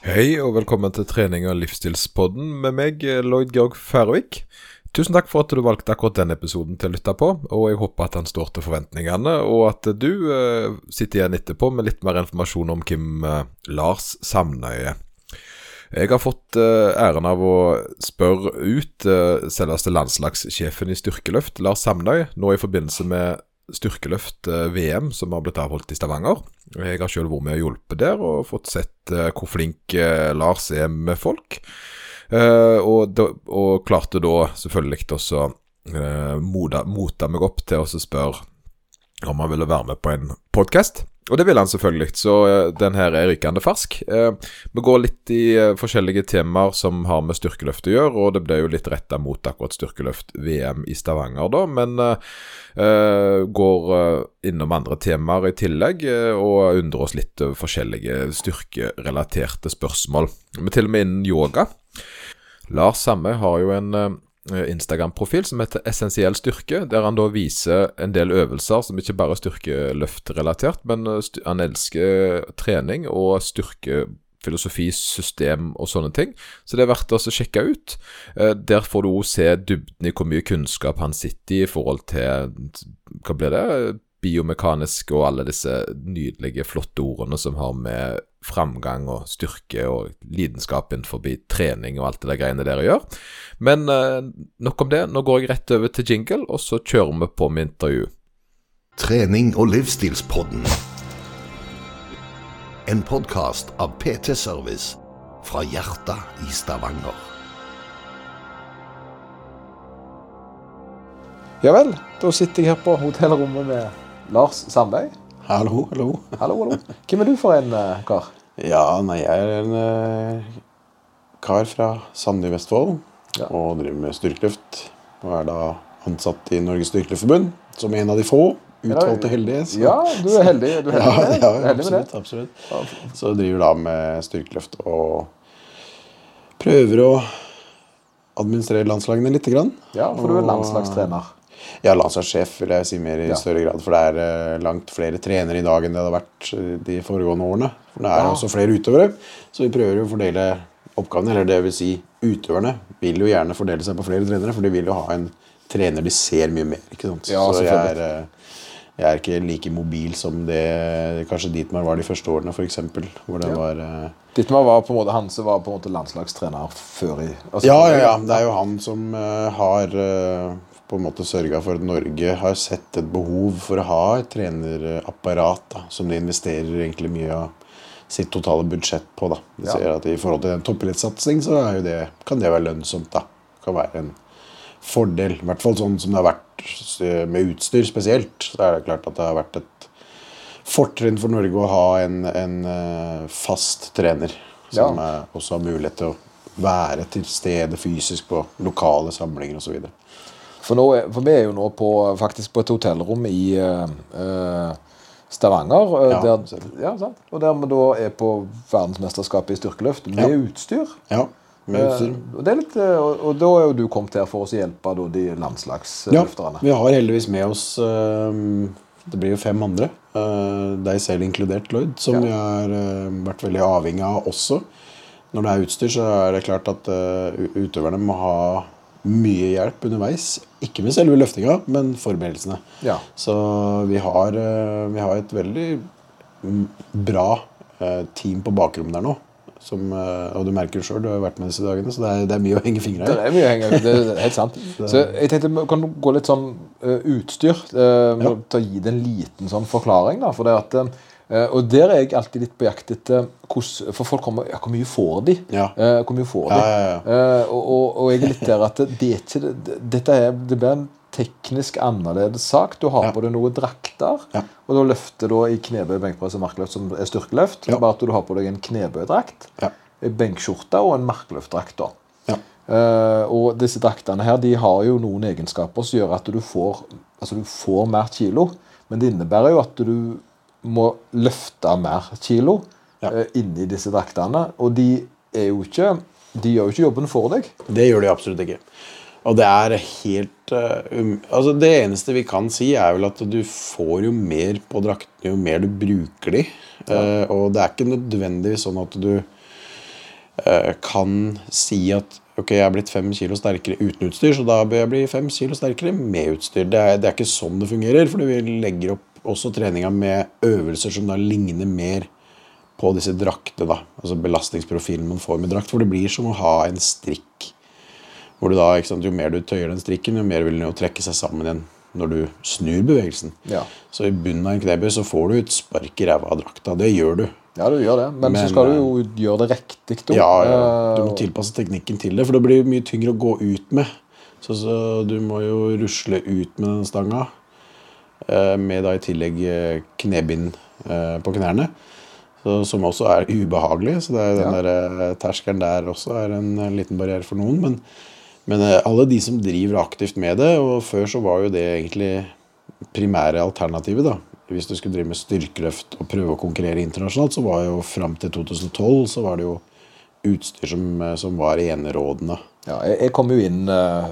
Hei og velkommen til trening- og livsstilspodden med meg, Lloyd Georg Færøvik. Tusen takk for at du valgte akkurat denne episoden til å lytte på, og jeg håper at den står til forventningene, og at du eh, sitter igjen etterpå med litt mer informasjon om hvem eh, Lars Samnøye. Jeg har fått eh, æren av å spørre ut eh, selveste landslagssjefen i styrkeløft, Lars Samnøy, nå i forbindelse med styrkeløft-VM som har blitt avholdt i Stavanger. Jeg har selv vært med og hjulpet der, og fått sett eh, hvor flink eh, Lars er med folk. Eh, og, og klarte da selvfølgelig også mota meg opp til å spørre om han ville være med på en podkast. Og det vil han selvfølgelig, så uh, den her er rykende fersk. Uh, vi går litt i uh, forskjellige temaer som har med styrkeløft å gjøre, og det ble jo litt retta mot akkurat styrkeløft-VM i Stavanger, da, men går innom andre temaer i tillegg, og undrer oss litt over forskjellige styrkerelaterte spørsmål. Men til og med innen yoga. Lars Samme har jo en Eh, Instagram-profil som heter Essensiell styrke, der han da viser en del øvelser som ikke bare er styrkeløftrelatert, men eh, han elsker trening og styrkefilosofi, system og sånne ting. Så det er verdt å sjekke ut. Eh, der får du òg se dybden i hvor mye kunnskap han sitter i i forhold til Hva blir det? biomekanisk og alle disse nydelige, flotte ordene som har med framgang og styrke og lidenskap innenfor trening og alt det der greiene dere gjør. Men eh, nok om det. Nå går jeg rett over til jingle, og så kjører vi på med intervju. Trening og livsstilspodden. En podkast av PT Service fra hjertet i Stavanger. Ja vel, da sitter jeg her på hotellrommet med Lars Sandøy. Hallo, hallo. Hallo, hallo. Hvem er du for en uh, kar? Ja, nei, jeg er en uh, kar fra Sandøy, Vestfold ja. og driver med styrkeløft. Og er da ansatt i Norges Styrkeløftforbund som en av de få utvalgte heldige. Så. Ja, du er heldig, du er heldig, ja, ja, heldig absolutt, absolutt. Så driver da med styrkeløft og prøver å administrere landslagene litt. Ja, for du er landslagstrener. Ja, landslagssjef vil jeg si mer i ja. større grad. For det er uh, langt flere trenere i dag enn det har vært uh, de foregående årene. For det er ja. også flere utøvere. Så vi prøver jo å fordele oppgavene. Eller det vil si, utøverne vil jo gjerne fordele seg på flere trenere, for de vil jo ha en trener de ser mye mer. ikke sant? Ja, så jeg er, uh, jeg er, ikke like mobil som det kanskje Dietmar var de første årene, f.eks. Hvor det ja. var Dietmar var på en måte han som var på en måte landslagstrener før i altså, Ja, ja, ja. Det er jo han som har på en måte sørga for at Norge har sett et behov for å ha et trenerapparat da, som de investerer egentlig mye av sitt totale budsjett på. da. De ja. ser at I forhold til en toppidrettssatsing så det, kan det være lønnsomt. da. Det kan være en fordel. I hvert fall sånn som det har vært med utstyr spesielt. Så er det klart at det har vært et fortrinn for Norge å ha en, en eh, fast trener. Som ja. også har mulighet til å være til stede fysisk på lokale samlinger osv. For, nå, for, vi er jo nå på, faktisk på et hotellrom i uh, Stavanger. Ja, der, ja, og der vi da er på verdensmesterskapet i styrkeløft med ja. utstyr. Ja, med utstyr. Eh, litt, og, og, da er jo du kommet her for å hjelpe da, de landslagsløfterne. Ja, vi har heldigvis med oss uh, Det blir jo fem andre, deg selv inkludert, Lloyd, som vi har vært veldig avhengig av også. Når det er utstyr, så er det klart at utøverne må ha mye hjelp underveis. Ikke med selve løftinga, men forberedelsene. Ja. Så vi har, eh, vi har, et veldig bra eh, team på bakrommet der nå. Som, eh, og du merker det sjøl, du har vært med disse dagene, så det er, det er mye å henge fingra i. Det er mye å henge, det er helt sant. så jeg tenkte, Kan du gå litt sånn utstyr? Uh, ja. gi det en liten sånn forklaring. da, for det at og der er jeg alltid litt på jakt etter hvordan, For folk kommer ja, Hvor mye får de? Ja. Uh, hvor mye får de? Ja, uh, og, og, og, jeg er litt der at det, er ikke, det, dette er, det blir en teknisk annerledes sak. Du har på deg noen drakter, og da løfter du i knebøy, benkpress og markløft, som er styrkeløft. Bare at du har på deg en knebøydrakt, en benkskjorte og en markløftdrakt. og disse draktene her de har jo noen egenskaper som gjør at du får, altså du får mer kilo. Men det innebærer jo at du må løfte mer kilo ja. uh, inni disse draktene. Og de er jo ikke De gjør jo ikke jobben for deg. Det gjør de absolutt ikke. Og det er helt uh, um, Altså Det eneste vi kan si, er vel at du får jo mer på draktene jo mer du bruker de. Ja. Uh, og det er ikke nødvendigvis sånn at du uh, kan si at ok, jeg er blitt fem kilo sterkere uten utstyr, så da bør jeg bli fem kilo sterkere med utstyr. Det er, det er ikke sånn det fungerer, for vi legger opp også treninga med øvelser som da ligner mer på disse draktene. da, Altså belastningsprofilen man får med drakt. For det blir som å ha en strikk. Hvor du da, sant, Jo mer du tøyer den strikken, jo mer vil den jo trekke seg sammen igjen når du snur bevegelsen. Ja. Så i bunnen av en knebøy så får du et spark i ræva av drakta. Det gjør du. Ja, du gjør det, men, Men, så skal du jo gjøre det riktig. da. Ja, ja, du må Eh, tilpasse teknikken til det, for det blir mye tyngre å gå ut med. Så, så du må jo rusle ut med den stanga, eh, med da i tillegg eh, knebind eh, på knærne. Så, som også er ubehagelig, så er den Ja. der eh, terskelen der også er en eh, liten barriere for noen. Men, men eh, alle de som driver aktivt med det, og før så var jo det egentlig primære alternativet, da. Hvis du skulle drive med styrkeløft og prøve å konkurrere internasjonalt, så var jo fram til 2012 så var det jo utstyr som, eh, som var enerådende. Ja, jeg, jeg kom jo inn eh,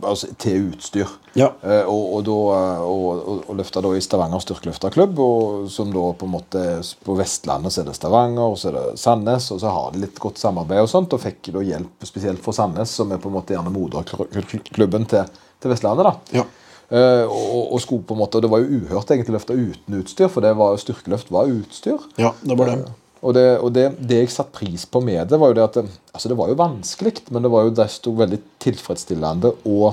altså, til utstyr. Ja. Eh, og, og, da, eh, og, og, og løfta da i Stavanger styrkeløfterklubb, som da på en måte På Vestlandet så er det Stavanger, og så er det Sandnes, og så har de litt godt samarbeid og sånt, og fikk da hjelp spesielt fra Sandnes, som er på en måte gjerne moderklubben til, til Vestlandet. da. Ja. Eh, og, og på en måte, og Det var jo uhørt egentlig løfte uten utstyr, for det var jo styrkeløft var utstyr. Ja, det var det. Og, det, og det, det jeg satte pris på med det, var jo det at altså det var jo vanskelig, men det var jo desto veldig tilfredsstillende å,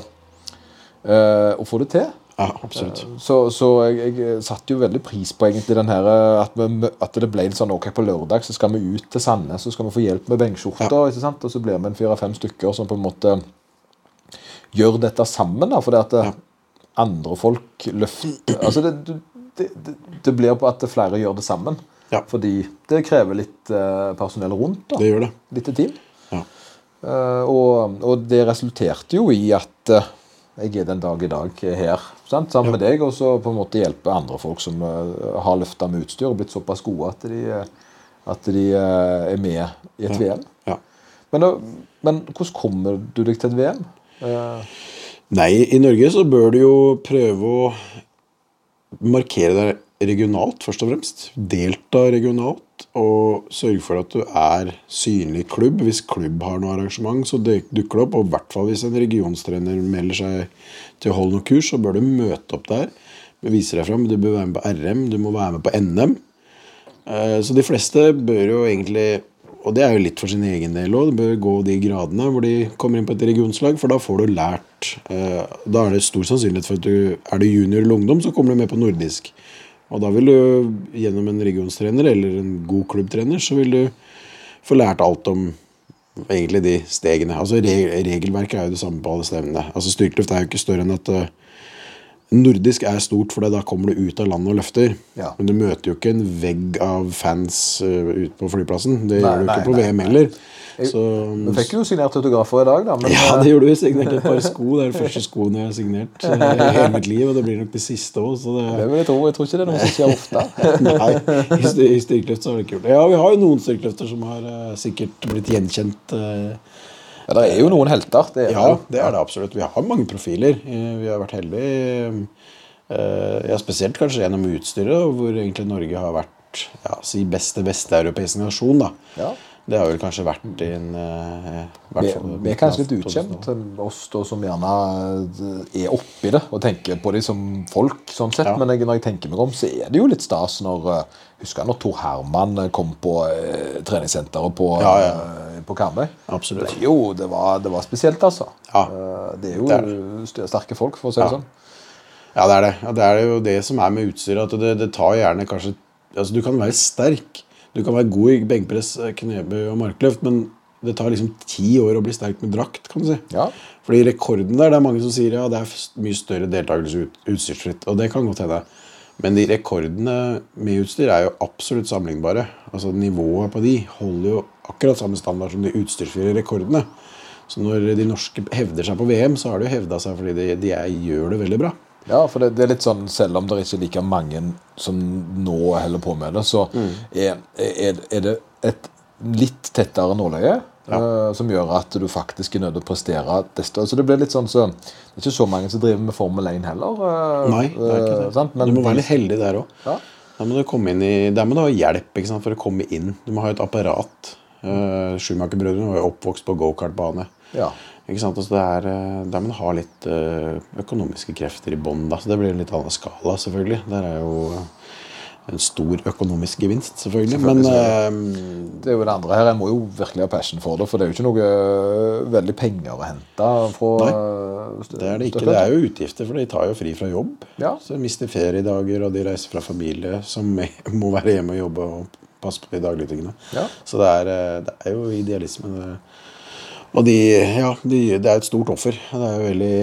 uh, å få det til. Ja, absolutt. Så, så jeg, jeg satte jo veldig pris på egentlig den her eh, at, vi, at det ble en sånn ok, på lørdag så skal vi ut til Sandnes så skal vi få hjelp med benkskjorter. ikke sant? Og så blir vi en fire-fem stykker som på en måte gjør dette sammen. da, det at det, andre folk løfter altså det, det, det, det blir på at flere gjør det sammen. Ja. Fordi det krever litt eh, personell rundt. da. Det gjør det. Litt team. Ja. Eh, og, og det resulterte jo i at eh, jeg er den dag i dag her sant? sammen med deg, og så på en måte hjelpe andre folk som har løfta med utstyr og blitt såpass gode at de, at de er med i et VM. Ja. Men, men hvordan kommer du deg til et VM? Nei, i Norge så bør du jo prøve å markere deg regionalt, først og fremst. Delta regionalt, og sørge for at du er synlig klubb. Hvis klubb har noe arrangement, så duk- dukker det opp. Og i hvert fall hvis en regionstrener melder seg til å holde noe kurs, så bør du møte opp der. Vise deg fram. Du bør være med på RM, du må være med på NM. Eh, Så de fleste bør jo egentlig Og det er jo litt for sin egen del òg. Bør gå de gradene hvor de kommer inn på et regionslag, for da får du lært eh, Da er det stor sannsynlighet for at du er du junior eller ungdom, så kommer du med på nordisk. Og da vil du gjennom en regionstrener eller en god klubbtrener, så vil du få lært alt om egentlig de stegene. Altså Regelverket er jo det samme på alle stevnene. Altså Styrkeløft er jo ikke større enn at eh, Nordisk er stort, for da kommer du ut av landet og løfter. Ja. Men du møter jo ikke en vegg av fans uh, ute på flyplassen. Det Nei, gjør du nei, ikke på nei, VM heller. Så, Du fikk jo signert autografer i dag, da. Men, ja, eh, det gjorde du. Signerte et par sko. Det er de første skoene jeg har signert eh, i hele mitt liv. Og det blir nok det siste òg, det det vil jeg, tro. jeg tror ikke det er noe som skjer ofte. Nei, i styr- i styrkeløft så har det ikke gjort det. Ja, vi har jo noen styrkeløfter som har uh, sikkert blitt gjenkjent. eh, Ja, det er jo noen helter. Det er Ja, det er det absolutt. Vi har mange profiler. Eh, Vi har vært heldige. eh, Ja, spesielt kanskje gjennom utstyret, hvor egentlig Norge har vært ja, si beste vesteuropeiske nasjon. da. Ja. Det har vel kanskje vært i en eh, Vi, er kanskje litt utkjent, ukjent, oss da som gjerne eh, er oppi det og tenker på dem som folk, sånn sett. Ja. Men jeg, når jeg tenker meg om, så er det jo litt stas når eh, Husker jeg når Tor Herman kom på eh, treningssenteret på, Ja, eh, på Karmøy? Absolutt. Det, jo, det, var, det var spesielt, altså. Ja, det er jo det er det. sterke folk, for å si det sånn. Ja, det er det. Ja, det er jo det som er med utstyret. At det, det tar gjerne kanskje Altså, du kan være sterk. Du kan være god i benkpress, knebøy og markløft, men det tar liksom ti år å bli sterk med drakt, kan du si. Ja. Fordi rekorden der, det er mange som sier ja, det er mye større deltakelse ut, utstyrsfritt. Og det kan godt hende. Men de rekordene med utstyr er jo absolutt sammenlignbare. Altså Nivået på de holder jo akkurat samme standard som de utstyrsfrie rekordene. Så når de norske hevder seg på VM, så har de jo hevda seg fordi de, de er, gjør det veldig bra. Ja, for det, det er litt sånn, selv om det ikke er like mange som nå holder på med det, så Mm. er, er, er det et litt tettere nåløye eh, som gjør at du faktisk er nødt til å prestere desto Så det blir litt sånn så Det er ikke så mange som driver med Formel 1 heller. Uh, Nei, det er ikke eh, det. Men du må være litt heldig der òg. Ja. Der må du komme inn i, der må du ha hjelp sant, for å komme inn. Du må ha et apparat. Uh, Schumacher-brødrene var jo oppvokst på gokartbane. Ja. Altså det er, eh, Der man har litt eh, økonomiske krefter i bånn. Så det blir en litt annen skala, selvfølgelig. Der er jo en stor økonomisk gevinst, selvfølgelig. Selvfølgelig, Men Det er jo det andre her. En må jo virkelig ha passion for det, for det er jo ikke noe veldig penger å hente fra Nei, det er det ikke. Det er jo utgifter, for de tar jo fri fra jobb. Ja. Så de mister feriedager, og de reiser fra familie som må være hjemme og jobbe og passe på de daglige tingene. Ja. Så det er, eh, det er jo idealisme. Det. Og de, ja, de, det er et stort offer. Det er jo veldig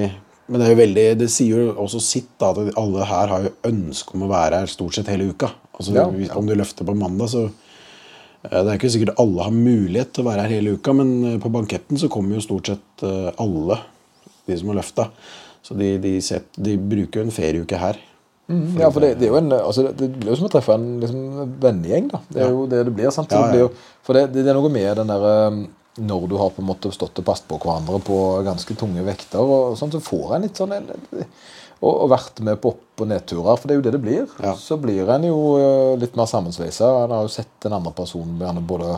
men det er jo veldig, det sier jo også sitt da, at alle her har jo ønske om å være her stort sett hele uka. Altså, Ja. hvis- Om du løfter på mandag, så eh, Det er ikke sikkert alle har mulighet til å være her hele uka, men eh, på banketten så kommer jo stort sett eh, alle de som har løfta. Så de, de, set, de bruker jo en ferieuke her. Ja, for det, det er jo en altså det, blir jo som å treffe en liksom, vennegjeng, da. Det er jo det det blir. sant? Ja, Ja, det blir jo, for det, det er noe med den der um, Når du har på en måte stått og passet på hverandre på ganske tunge vekter, og sånn, så får en litt sånn en, og, og vært med på opp- og nedturer, for det er jo det det blir. Ja. Så blir en jo uh, litt mer sammensveisa. En har jo sett den andre personen gjerne både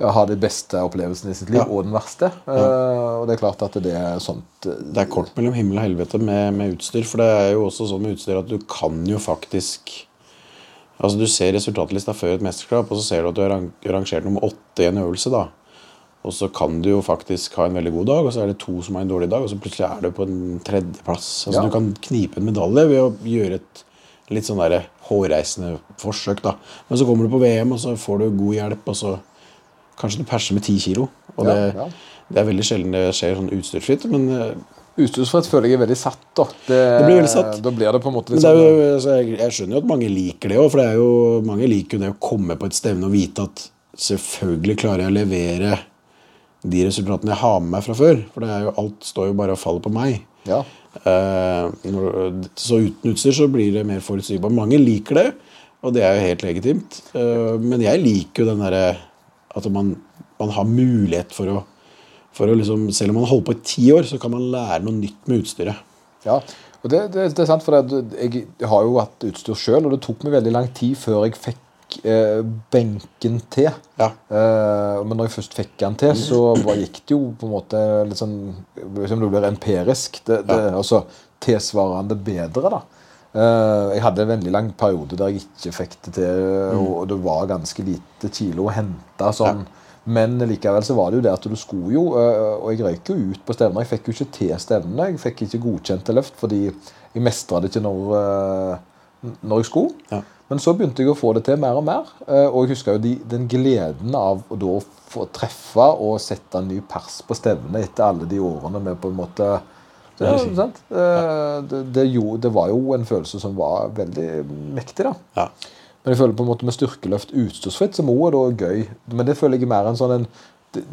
ja, ha de beste opplevelsene i sitt liv, Ja. og den verste. Uh, og det er klart at det er sånt uh, Det er kort mellom himmel og helvete med, med utstyr. For det er jo også sånn med utstyr at du kan jo faktisk Altså Du ser resultatlista før et mesterskap, og så ser du at du har rang- rangert nummer åtte i en øvelse. da Og så kan du jo faktisk ha en veldig god dag, og så er det to som har en dårlig dag, og så plutselig er du på en tredjeplass. Altså Ja. Du kan knipe en medalje ved å gjøre et litt sånn der hårreisende forsøk. da Men så kommer du på VM, og så får du god hjelp, og så kanskje du perser med ti kilo. Og Ja, det, ja. det er veldig sjelden det skjer sånn utstyrsfritt, men eh, Utstyrsfritt føler jeg er veldig satt, da. Det, Det blir veldig satt. Da blir det på en måte liksom, jo, altså, jeg, jeg skjønner jo at mange liker det òg, for det er jo, mange liker jo det å komme på et stevne og vite at selvfølgelig klarer jeg å levere de resultatene jeg har med meg fra før. For det er jo, alt står jo bare og faller på meg. Ja. Eh, så uten utstyr så blir det mer forutsigbart. Mange liker det, og det er jo helt legitimt. Eh, men jeg liker jo den derre at man, man har mulighet for å, for å liksom, Selv om man holder på i ti år, så kan man lære noe nytt med utstyret. Ja, og det, det, det er sant, for jeg, jeg har jo hatt utstyr sjøl, og det tok meg veldig lang tid før jeg fikk eh, benken til. Ja. Eh, men når jeg først fikk den til, så bare gikk det jo på en måte litt sånn Som det blir empirisk. Det, det, Altså tilsvarende bedre, da. Eh, jeg hadde en veldig lang periode der jeg ikke fikk det til, og det var ganske lite kilo å hente. sånn Men likevel så var det jo det at du skulle jo øh, Og jeg røyk jo ut på stevner. Jeg fikk jo ikke til stevnene. Jeg fikk ikke godkjente løft fordi jeg mestra det ikke når, øh, når jeg skulle. Ja. Men så begynte jeg å få det til mer og mer. øh, Og jeg husker jo de, den gleden av å få treffe og sette en ny pers på stevnet etter alle de årene med på en måte det, ja. sant? Eh, det, det, jo, det var jo en følelse som var veldig mektig, da. Ja. Men jeg føler på en måte med styrkeløft utstyrsfritt, så må er da gøy. Men det føler jeg er mer en sånn en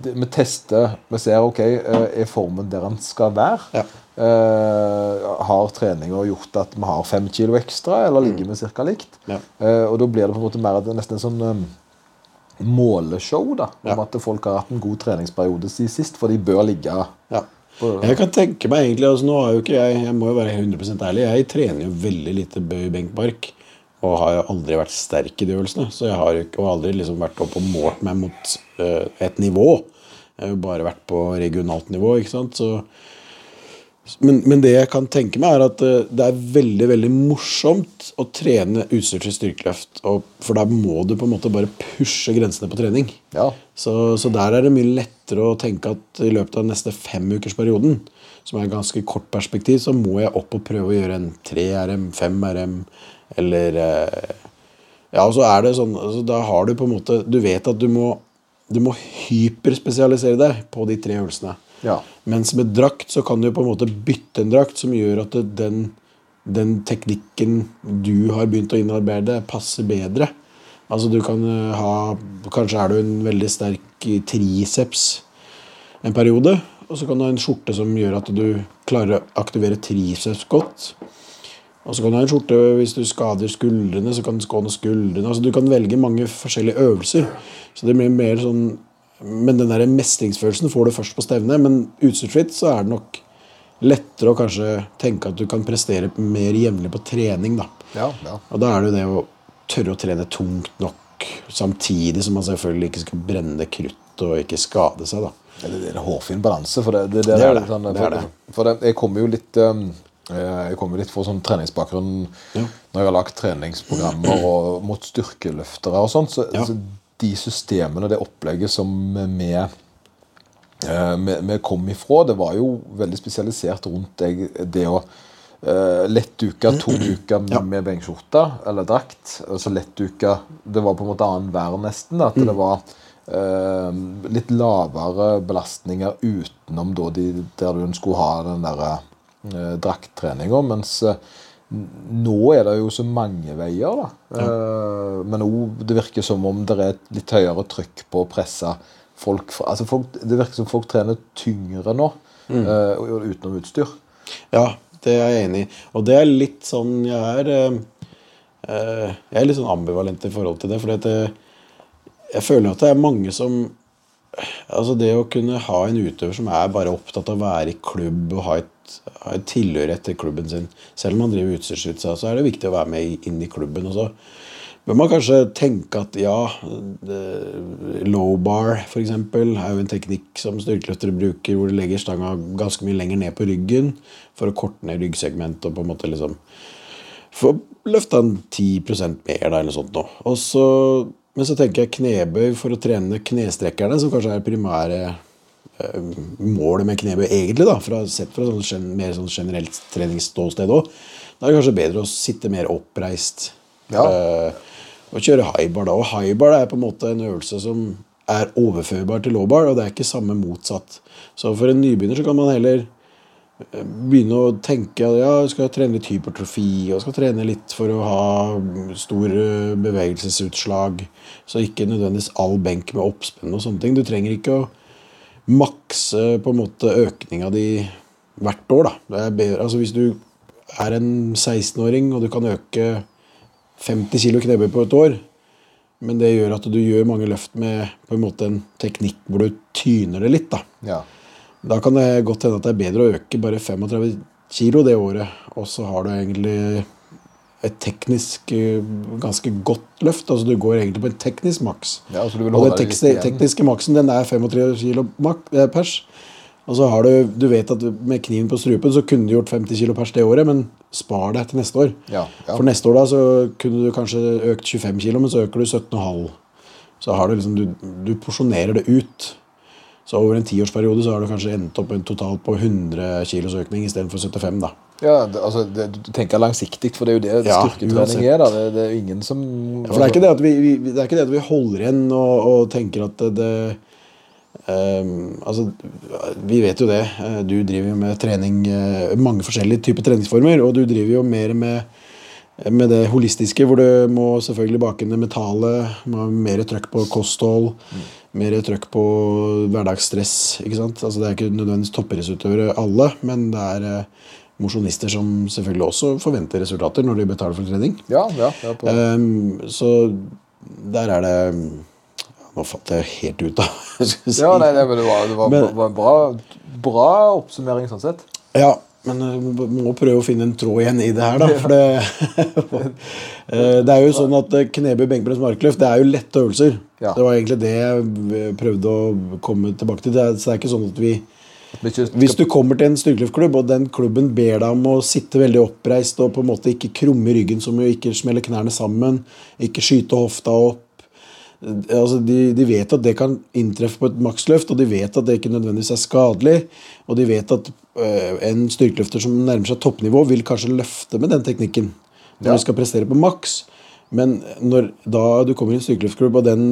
Vi tester, vi ser ok, eh, er formen der den skal være. Ja. Eh, har treninga gjort at vi har fem kilo ekstra, eller ligger vi ca. likt? Ja. Eh, og da blir det på en måte mer nesten en sånn um, måleshow, da. Om Ja. at folk har hatt en god treningsperiode siden sist, for de bør ligge Ja. Jeg kan tenke meg egentlig altså Nå har jo ikke jeg Jeg må jo være 100% ærlig. Jeg trener jo veldig lite bøy benkbark. Og har aldri vært sterk i de øvelsene. Så jeg har ikke, aldri liksom vært oppe og målt meg mot uh, et nivå. Jeg har jo bare vært på regionalt nivå. ikke sant Så, men, men det jeg kan tenke meg, er at uh, det er veldig veldig morsomt å trene utstyr til styrkeløft. Og, for da må du på en måte bare pushe grensene på trening. Ja. Så, så der er det mye lettere å tenke at i løpet av neste femukersperioden, som er et ganske kort perspektiv, så må jeg opp og prøve å gjøre en 3 RM, 5 RM, eller eh, Ja, og så er det sånn altså, Da har du på en måte Du vet at du må, du må hyperspesialisere deg på de tre øvelsene. Ja. Mens med drakt så kan du på en måte bytte en drakt som gjør at den, den teknikken du har begynt å innarbeide, passer bedre. Altså du kan eh, ha Kanskje er du en veldig sterk triceps en periode. Og så kan du ha en skjorte som gjør at du klarer å aktivere triceps godt. Og så kan du ha en skjorte hvis du skader skuldrene, så kan du skåne skuldrene. Altså Du kan velge mange forskjellige øvelser. Så det blir mer sånn Men den der mestringsfølelsen får du først på stevnet. Men utstyrsfritt så er det nok lettere å kanskje tenke at du kan prestere mer jevnlig på trening. da. Ja, ja. Og da er det jo det å tørre å trene tungt nok, samtidig som man selvfølgelig ikke skal brenne krutt og ikke skade seg. da. Det er en hårfin balanse. For det, det, det, Det er det. Sånn, Det for, det. for jeg kommer jo litt um, Jeg kommer litt fra sånn treningsbakgrunn Ja. når jeg har lagt treningsprogrammer og mot styrkeløftere og sånt. Så, Ja. så de systemene, det opplegget som vi, eh, vi, vi kom ifra, det var jo veldig spesialisert rundt det, det å Uh, lettduka, toduka med, Ja. med benkskjorte eller drakt. Altså lettduka Det var på en måte annenhver, nesten. da, At det var uh, litt lavere belastninger utenom da de, der du skulle ha den der uh, drakttreninga. Mens eh, nå er det jo så mange veier, da. Ja. men òg det virker som om det er et litt høyere trykk på å presse folk. Altså folk det virker som folk trener tyngre nå, mm. og utenom utstyr. Ja, det er jeg enig i. Og det er litt sånn Jeg er eh, eh, Jeg er litt sånn ambivalent i forhold til det. For jeg føler at det er mange som Altså det å kunne ha en utøver som er bare opptatt av å være i klubb og ha et, ha et tilhørighet til klubben sin Selv om man driver utstyrsutsalg, så er det viktig å være med inn i klubben. Og så bør man kanskje tenke at ja, low bar f.eks. er jo en teknikk som styrkeløftere bruker, hvor du legger stanga ganske mye lenger ned på ryggen for å korte ned ryggsegmentet og på en måte liksom få løfta en 10% mer, der eller noe sånt. Nå. Og så, men så tenker jeg knebøy for å trene knestrekkerne, som kanskje er primære eh, målet med knebøy, egentlig, da, fra, sett fra sånn, mer sånn generelt treningsståsted òg. Da er det kanskje bedre å sitte mer oppreist. Ja. eh, og kjøre highbar da. Og highbar er på en måte en øvelse som er overførbar til lowbar, og det er ikke samme motsatt. Så for en nybegynner så kan man heller eh, begynne å tenke at ja, jeg skal trene litt hypertrofi, og skal trene litt for å ha stor eh, bevegelsesutslag, så ikke nødvendigvis all benk med oppspenn og sånne ting. Du trenger ikke å makse på en måte økninga di hvert år, da. Altså hvis du er en 16-åring, og du kan øke 50 kilo knebøy på et år, men det gjør at du gjør mange løft med på en måte en teknikk hvor du tyner det litt, da. Ja. Da kan det godt hende at det er bedre å øke bare 35 kilo det året, og så har du egentlig et teknisk eh, ganske godt løft. Altså du går egentlig på en teknisk maks. Ja, altså og den deg tekniske, tekniske maksen den er 35 kilo eh, pers. Og så har du Du vet at med kniven på strupen så kunne du gjort 50 kilo pers det året, men spar det til neste år. Ja, ja. For neste år da så kunne du kanskje økt 25 kilo, men så øker du 17,5. Så har du liksom Du, du porsjonerer det ut. Så over en tiårsperiode så har du kanskje endt opp en total på 100 kilos økning istedenfor 75. da. Ja, det, altså, det, du tenker langsiktig, for det er jo det Ja, styrketrening er. da. Det, det er jo ingen som For det er ikke det at vi, vi, det er ikke det at vi holder igjen og, og tenker at det, det ehm, Altså, vi vet jo det. Eh, Du driver jo med trening eh, Mange forskjellige typer treningsformer, og du driver jo mer med med det holistiske, hvor du må selvfølgelig bake det mentale, må ha mer trøkk på kosthold, mer trøkk på hverdagsstress. ikke sant? Altså Det er ikke nødvendigvis toppidrettsutøvere alle, men det er eh, mosjonister som selvfølgelig også forventer resultater når de betaler for trening. Ja, ja, ja, på, Ehm, så der er det Nå fatter jeg helt ut, da. hva si. ja nei, nei, men det var, det var, Men- var en bra, bra oppsummering sånn sett. Ja, men vi må prøve å finne en tråd igjen i det her, da. For det, Eh, det er jo sånn at eh, knebøy, benkpress, markløft det er jo lette øvelser. Ja. Det var egentlig det jeg eh, prøvde å komme tilbake til. Det er, så det er ikke sånn at vi Hvis du kommer til en styrkeløftklubb, og den klubben ber deg om å sitte veldig oppreist og på en måte ikke krumme ryggen som jo ikke smeller knærne sammen, ikke skyte hofta opp altså de, de vet at det kan inntreffe på et maksløft, og de vet at det ikke nødvendigvis er skadelig. Og de vet at øh, en styrkeløfter som nærmer seg toppnivå, vil kanskje løfte med den teknikken når Ja. du skal prestere på maks. Men når da du kommer i en styrkeløftklubb, og den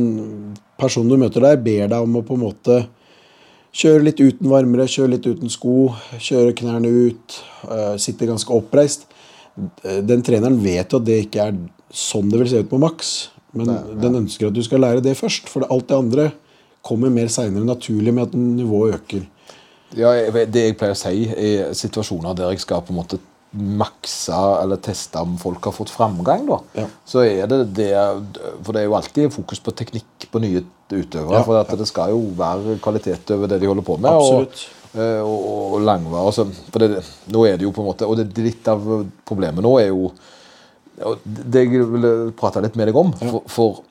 personen du møter der, ber deg om å på en måte Kjøre litt uten varmere, kjøre litt uten sko, kjøre knærne ut, øh, sitte ganske oppreist. Eh, Den treneren vet jo at det ikke er sånn det vil se ut på maks, men den ønsker at du skal lære det først. For alt det andre kommer mer seinere naturlig med at nivået øker. Ja, Det jeg pleier å si i situasjoner der jeg skal på en måte makse eller testa om folk har fått framgang, da, Ja. så er det det For det er jo alltid fokus på teknikk på nye utøvere. Ja, for at det skal jo være kvalitet over det de holder på med. Absolutt. Og, eh, og, og langvar. og sånn. For det, nå er det jo på en måte Og det, litt av problemet nå er jo Det jeg ville prate litt med deg om. For, for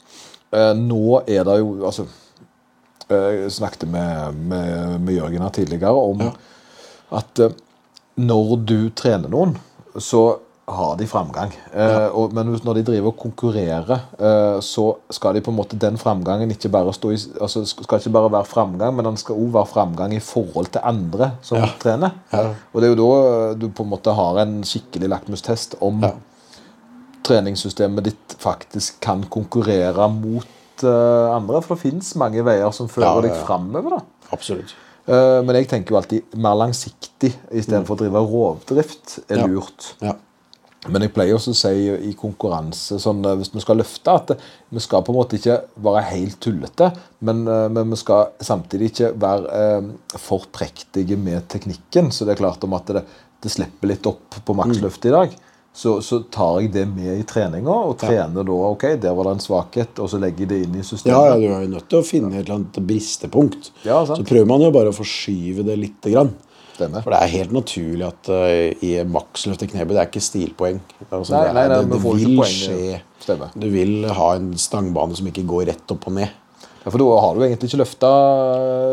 uh, nå er det jo altså eh, Jeg snakket med, med, med Jørgen her tidligere om at eh, når du trener noen, så har de framgang. Eh, og, men når de driver og konkurrerer, eh, så skal de på en måte den framgangen ikke bare stå i altså skal ikke bare være framgang, men den skal òg være framgang i forhold til andre som trener. Og det er jo da du på en måte har en skikkelig lakmustest om Ja. treningssystemet ditt faktisk kan konkurrere mot eh, andre. For det fins mange veier som fører Ja, ja, deg framover. Absolutt. Eh, men jeg tenker jo alltid mer langsiktig istedenfor å drive rovdrift er lurt. Ja. Men jeg pleier også å si i konkurranse sånn, eh, hvis vi skal løfte, at vi skal på en måte ikke være helt tullete, men, eh, men vi skal samtidig ikke være eh, for prektige med teknikken. Så det er klart om at det, det slipper litt opp på maksløftet i dag. Så, så tar jeg det med i treninga og trener da ok, der var det en svakhet, og så legger jeg det inn i systemet. ja, du er jo nødt til å finne et eller annet bristepunkt. Ja, så prøver man jo bare å forskyve det lite grann. For det er helt naturlig at uh, i maksløft i knebøy, det er ikke stilpoeng. Altså, Nei, det, nei, nei, det, det vil poeng, skje. stemmer. Du vil ha en stangbane som ikke går rett opp og ned. Ja, For da har du egentlig ikke løfta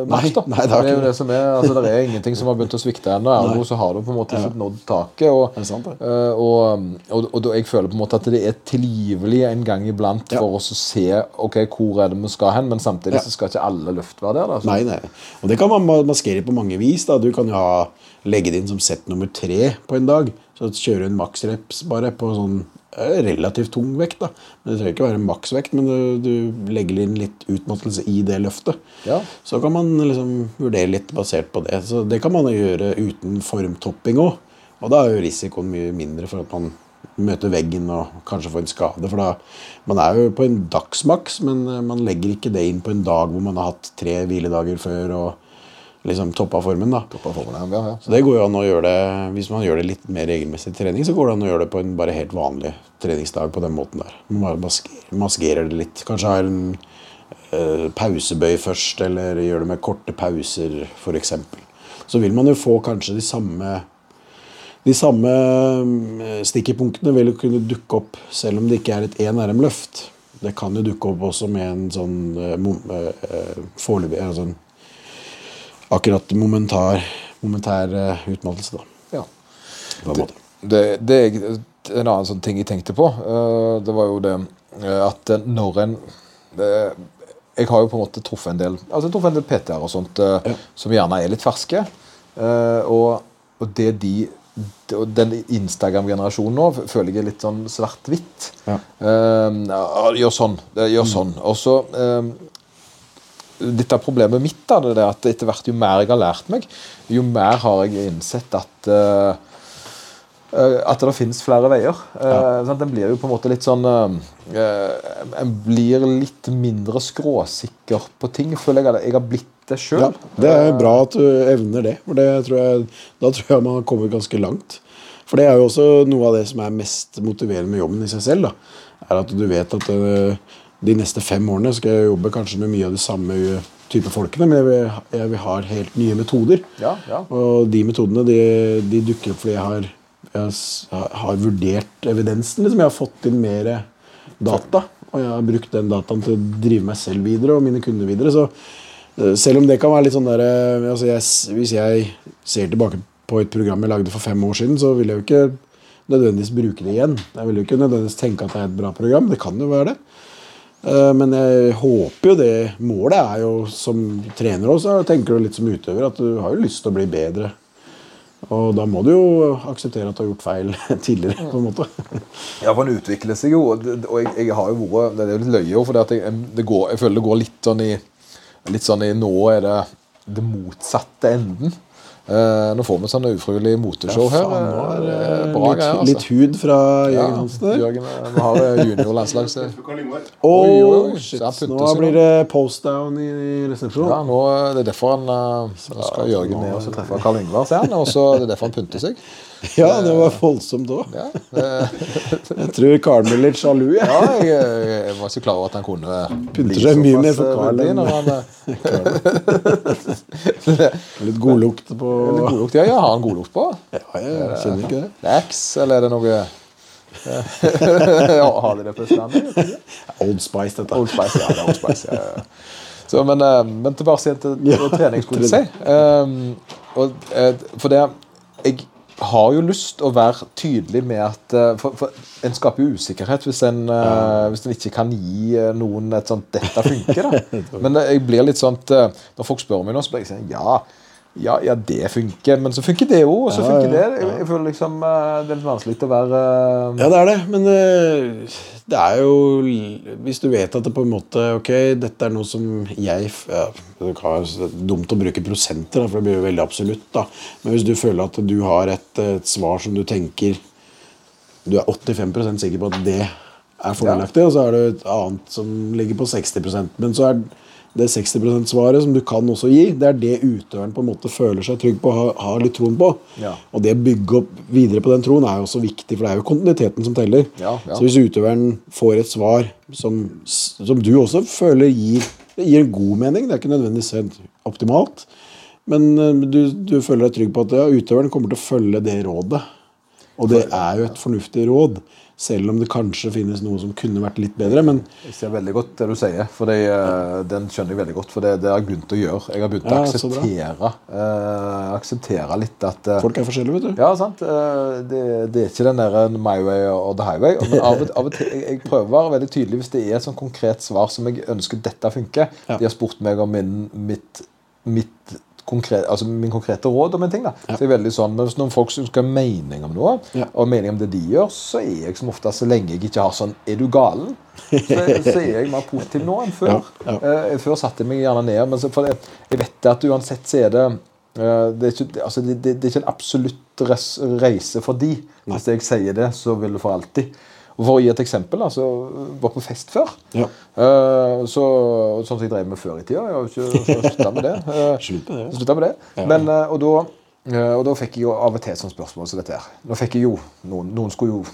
maks, da. nei, det er jo det som er, altså Det er ingenting som har begynt å svikte ennå. Ergo så har du på en måte ikke nådd taket. Og, sant, eh, og, og, og jeg føler på en måte at det er tilgivelig en gang iblant Ja. for oss å se ok, hvor er det vi skal hen, men samtidig så skal ikke alle løft være der. Da. Nei, nei. Og det kan man maskere på mange vis. da. Du kan jo ha, legge det inn som sett nummer tre på en dag. Så kjører du en maksreps bare på sånn eh, relativt tung vekt. da. Men Det trenger ikke være maksvekt, men du, du legger inn litt utmattelse i det løftet. Ja. Så kan man liksom vurdere litt basert på det. Så Det kan man gjøre uten formtopping òg. Og da er jo risikoen mye mindre for at man møter veggen og kanskje får en skade. For da, man er jo på en dagsmaks, men eh, man legger ikke det inn på en dag hvor man har hatt tre hviledager før og liksom toppa formen. da. Toppa formen, ja, ja. Så det går jo an å gjøre det, Hvis man gjør det litt mer regelmessig trening, så går det an å gjøre det på en bare helt vanlig treningsdag på den måten der. Man bare maskerer, maskerer det litt. Kanskje ha en eh, pausebøy først, eller gjør det med korte pauser, f.eks. Så vil man jo få kanskje de samme de samme eh, stikkepunktene vil jo kunne dukke opp selv om det ikke er et én RM-løft. Det kan jo dukke opp også med en sånn eh, eh, eh, foreløpig eh, sånn, Akkurat momentar, momentær eh, utmattelse, da. ja. Det. Det, det er en annen sånn ting jeg tenkte på. eh, Det var jo det eh, at når en Jeg har jo på en måte truffet en del altså truffet en del PT-er og sånt ja. som gjerne er litt ferske. Og, og det de den Instagram-generasjonen nå føler jeg er litt sånn svart-hvitt. Ja. Gjør sånn. Gjør sånn. Og så Litt av problemet mitt da, det er at etter hvert jo mer jeg har lært meg, jo mer har jeg innsett at eh, eh, at det finnes flere veier. Ja. Uh, En blir jo på en måte litt sånn uh, En blir litt mindre skråsikker på ting, føler jeg. Jeg har blitt det sjøl. Ja, det er bra at du evner det, for det tror jeg, da tror jeg man har kommet ganske langt. For det er jo også noe av det som er mest motiverende med jobben i seg selv. da, er At du vet at eh, de neste fem årene skal jeg jobbe kanskje med mye av de samme type folkene, men jeg vil, jeg vil ha helt nye metoder. Ja, ja. Og de metodene de, de dukker opp fordi jeg har, jeg har vurdert evidensen. Liksom. Jeg har fått inn mer data, og jeg har brukt den dataen til å drive meg selv videre og mine kunder videre. Så eh, selv om det kan være litt sånn der, eh, altså jeg, Hvis jeg ser tilbake på et program jeg lagde for fem år siden, så vil jeg jo ikke nødvendigvis bruke det igjen. Jeg vil jo ikke nødvendigvis tenke at det er et bra program. Det kan jo være det. Eh, Men jeg håper jo det Målet er jo som trener også, og tenker du litt som utøver, at du har jo lyst til å bli bedre. Og da må du jo akseptere at du har gjort feil tidligere. på en måte. Ja, for den utvikler seg jo, og jeg, jeg har jo vært Det er jo litt løye, for jeg, går, jeg føler det går litt sånn i Litt sånn i Nå er det det motsatte enden. Eh, nå får vi sånn ufrivillig moteshow her. Faen, er Eh, Bra litt, greier, altså. litt hud fra Jørgen Hansen der. Jørgen, eh, vi har juniorlandslags... Pynter Nå blir det post-down i resepsjonen. Ja, nå, Det er derfor han uh, skal Jørgen ned og treffe Karl Yngvar, ser. Og så er det derfor han pynter seg. Ja, det var voldsomt òg. Ja, eh, Jeg tror Carl blir litt sjalu. jeg. ja jeg, jeg var ikke klar over at han kunne Pynter seg mye mer for Carl Karl enn- eh, Litt godlukt på Litt godlukt. Ja, ja, har han godlukt på? Ja, jeg kjenner ikke det. Axe, eller er det noe ja, Har de det på Østlandet? Old Spice, dette. Old Spice, ja. det er Old Spice, ja, ja. Så, men, eh, men tilbake til, til trening, skulle jeg si. Um, eh, for det Jeg har jo lyst å være tydelig med at eh, For, for en skaper jo usikkerhet hvis en, eh, hvis en ikke kan gi eh, noen et sånt 'Dette funker'. da. Men jeg blir litt sånn Når folk spør meg nå, så blir jeg sånn Ja. Ja, ja, det funker, men så funker det òg, og så Ja, funker ja, det. Jeg, jeg føler liksom eh, Det er litt vanskelig å være eh, Ja, det er det, men eh, det er jo Hvis du vet at det på en måte Ok, dette er noe som jeg ja, Det er dumt å bruke prosenter, for det blir jo veldig absolutt. da. Men hvis du føler at du har et, et svar som du tenker Du er 85% sikker på at det er fordelaktig, og så er det et annet som ligger på 60% Men så er det 60 %-svaret som du kan også gi, det er det utøveren på en måte føler seg trygg på og har, har litt troen på. Ja. Og det å bygge opp videre på den troen er jo også viktig, for det er jo kontinuiteten som teller. Ja, ja. Så hvis utøveren får et svar som, som du også føler gir, gir en god mening, det er ikke nødvendigvis optimalt, men eh, du, du føler deg trygg på at utøveren kommer til å følge det rådet. Og det er jo et fornuftig råd, selv om det kanskje finnes noe som kunne vært litt bedre. Men Jeg ser veldig godt det du sier, for det, eh, den skjønner jeg veldig godt. For det, det har jeg begynt å gjøre. Jeg har begynt Ja, å akseptere, eh, akseptere litt at eh, folk er forskjellige, vet du. Ja, sant. Eh, Det, det er ikke den der my way or the highway. Men av og, av og til, jeg, jeg prøver å være veldig tydelig hvis det er et sånn konkret svar som jeg ønsker dette funker. Ja. De har spurt meg om min, mitt, mitt konkret, altså min konkrete råd om en ting. da. Så jeg er veldig sånn, men noen folk skal ha mening om noe, Ja. og mening om det de gjør, så er jeg som ofte, så lenge jeg ikke har sånn Er du galen? Så, så er jeg mer positiv nå enn før. Ja, Uh, før satte jeg meg gjerne ned, men så, for det, jeg vet at uansett så er det eh, det er, ikke, altså det, det, det er ikke en absolutt reise for de. Hvis jeg sier det, så vil det for alltid. Og For å gi et eksempel, da, så var på fest før. Ja. Uh, så, sånn som jeg drev med før i tida. Jeg har jo ikke slutta med det. Uh, Slutt med det. slutta med det. Men, uh, og, da, uh, og da fikk jeg jo av og til et sånt spørsmål som dette her. Nå fikk jeg jo, Noen, noen skulle jo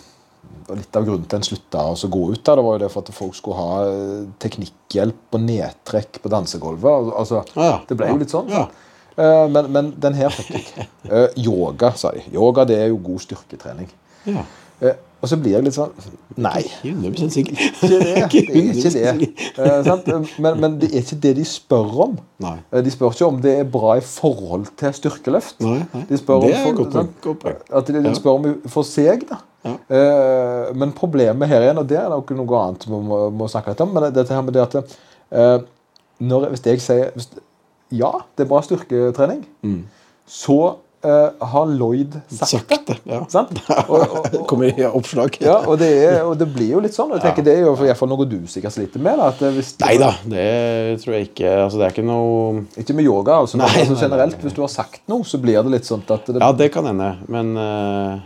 Litt av grunnen til en slutta å gå ut, da, det var jo det for at folk skulle ha teknikkhjelp og nedtrekk på dansegulvet. Altså, ja. Det ble jo litt sånn. Ja. Men, men den her fikk jeg. Yoga, sa de. Yoga det er jo god styrketrening. Ja. Eh, og så blir jeg litt sånn Nei. Ikke 100 sikker. Ikke det. Det er ikke det. Eh. Men, men det er ikke det de spør om. Nei. Eh, De spør ikke om det er bra i forhold til styrkeløft. Nei, nei. De spør Det om for, godt. At de, de spør om for seg, da. Ja. Eh, men problemet her igjen, og det er nok noe annet vi må, må snakke litt om, men dette her med det at eh, når, Hvis jeg sier ja, det er bra styrketrening, så eh, har Lloyd sagt, det. Ja. Sant? Og, og, Det kommer i oppslag. ja, og det, er, og det blir jo litt sånn. jeg tenker Det er jo i hvert fall noe du sikkert sliter med. Da, Nei da, det tror jeg ikke. Altså, det er ikke noe Ikke med yoga, altså, Nei, altså, nei, nei, generelt. nei. Hvis du har sagt noe, så blir det litt sånn at det, Ja, det kan hende, men eh,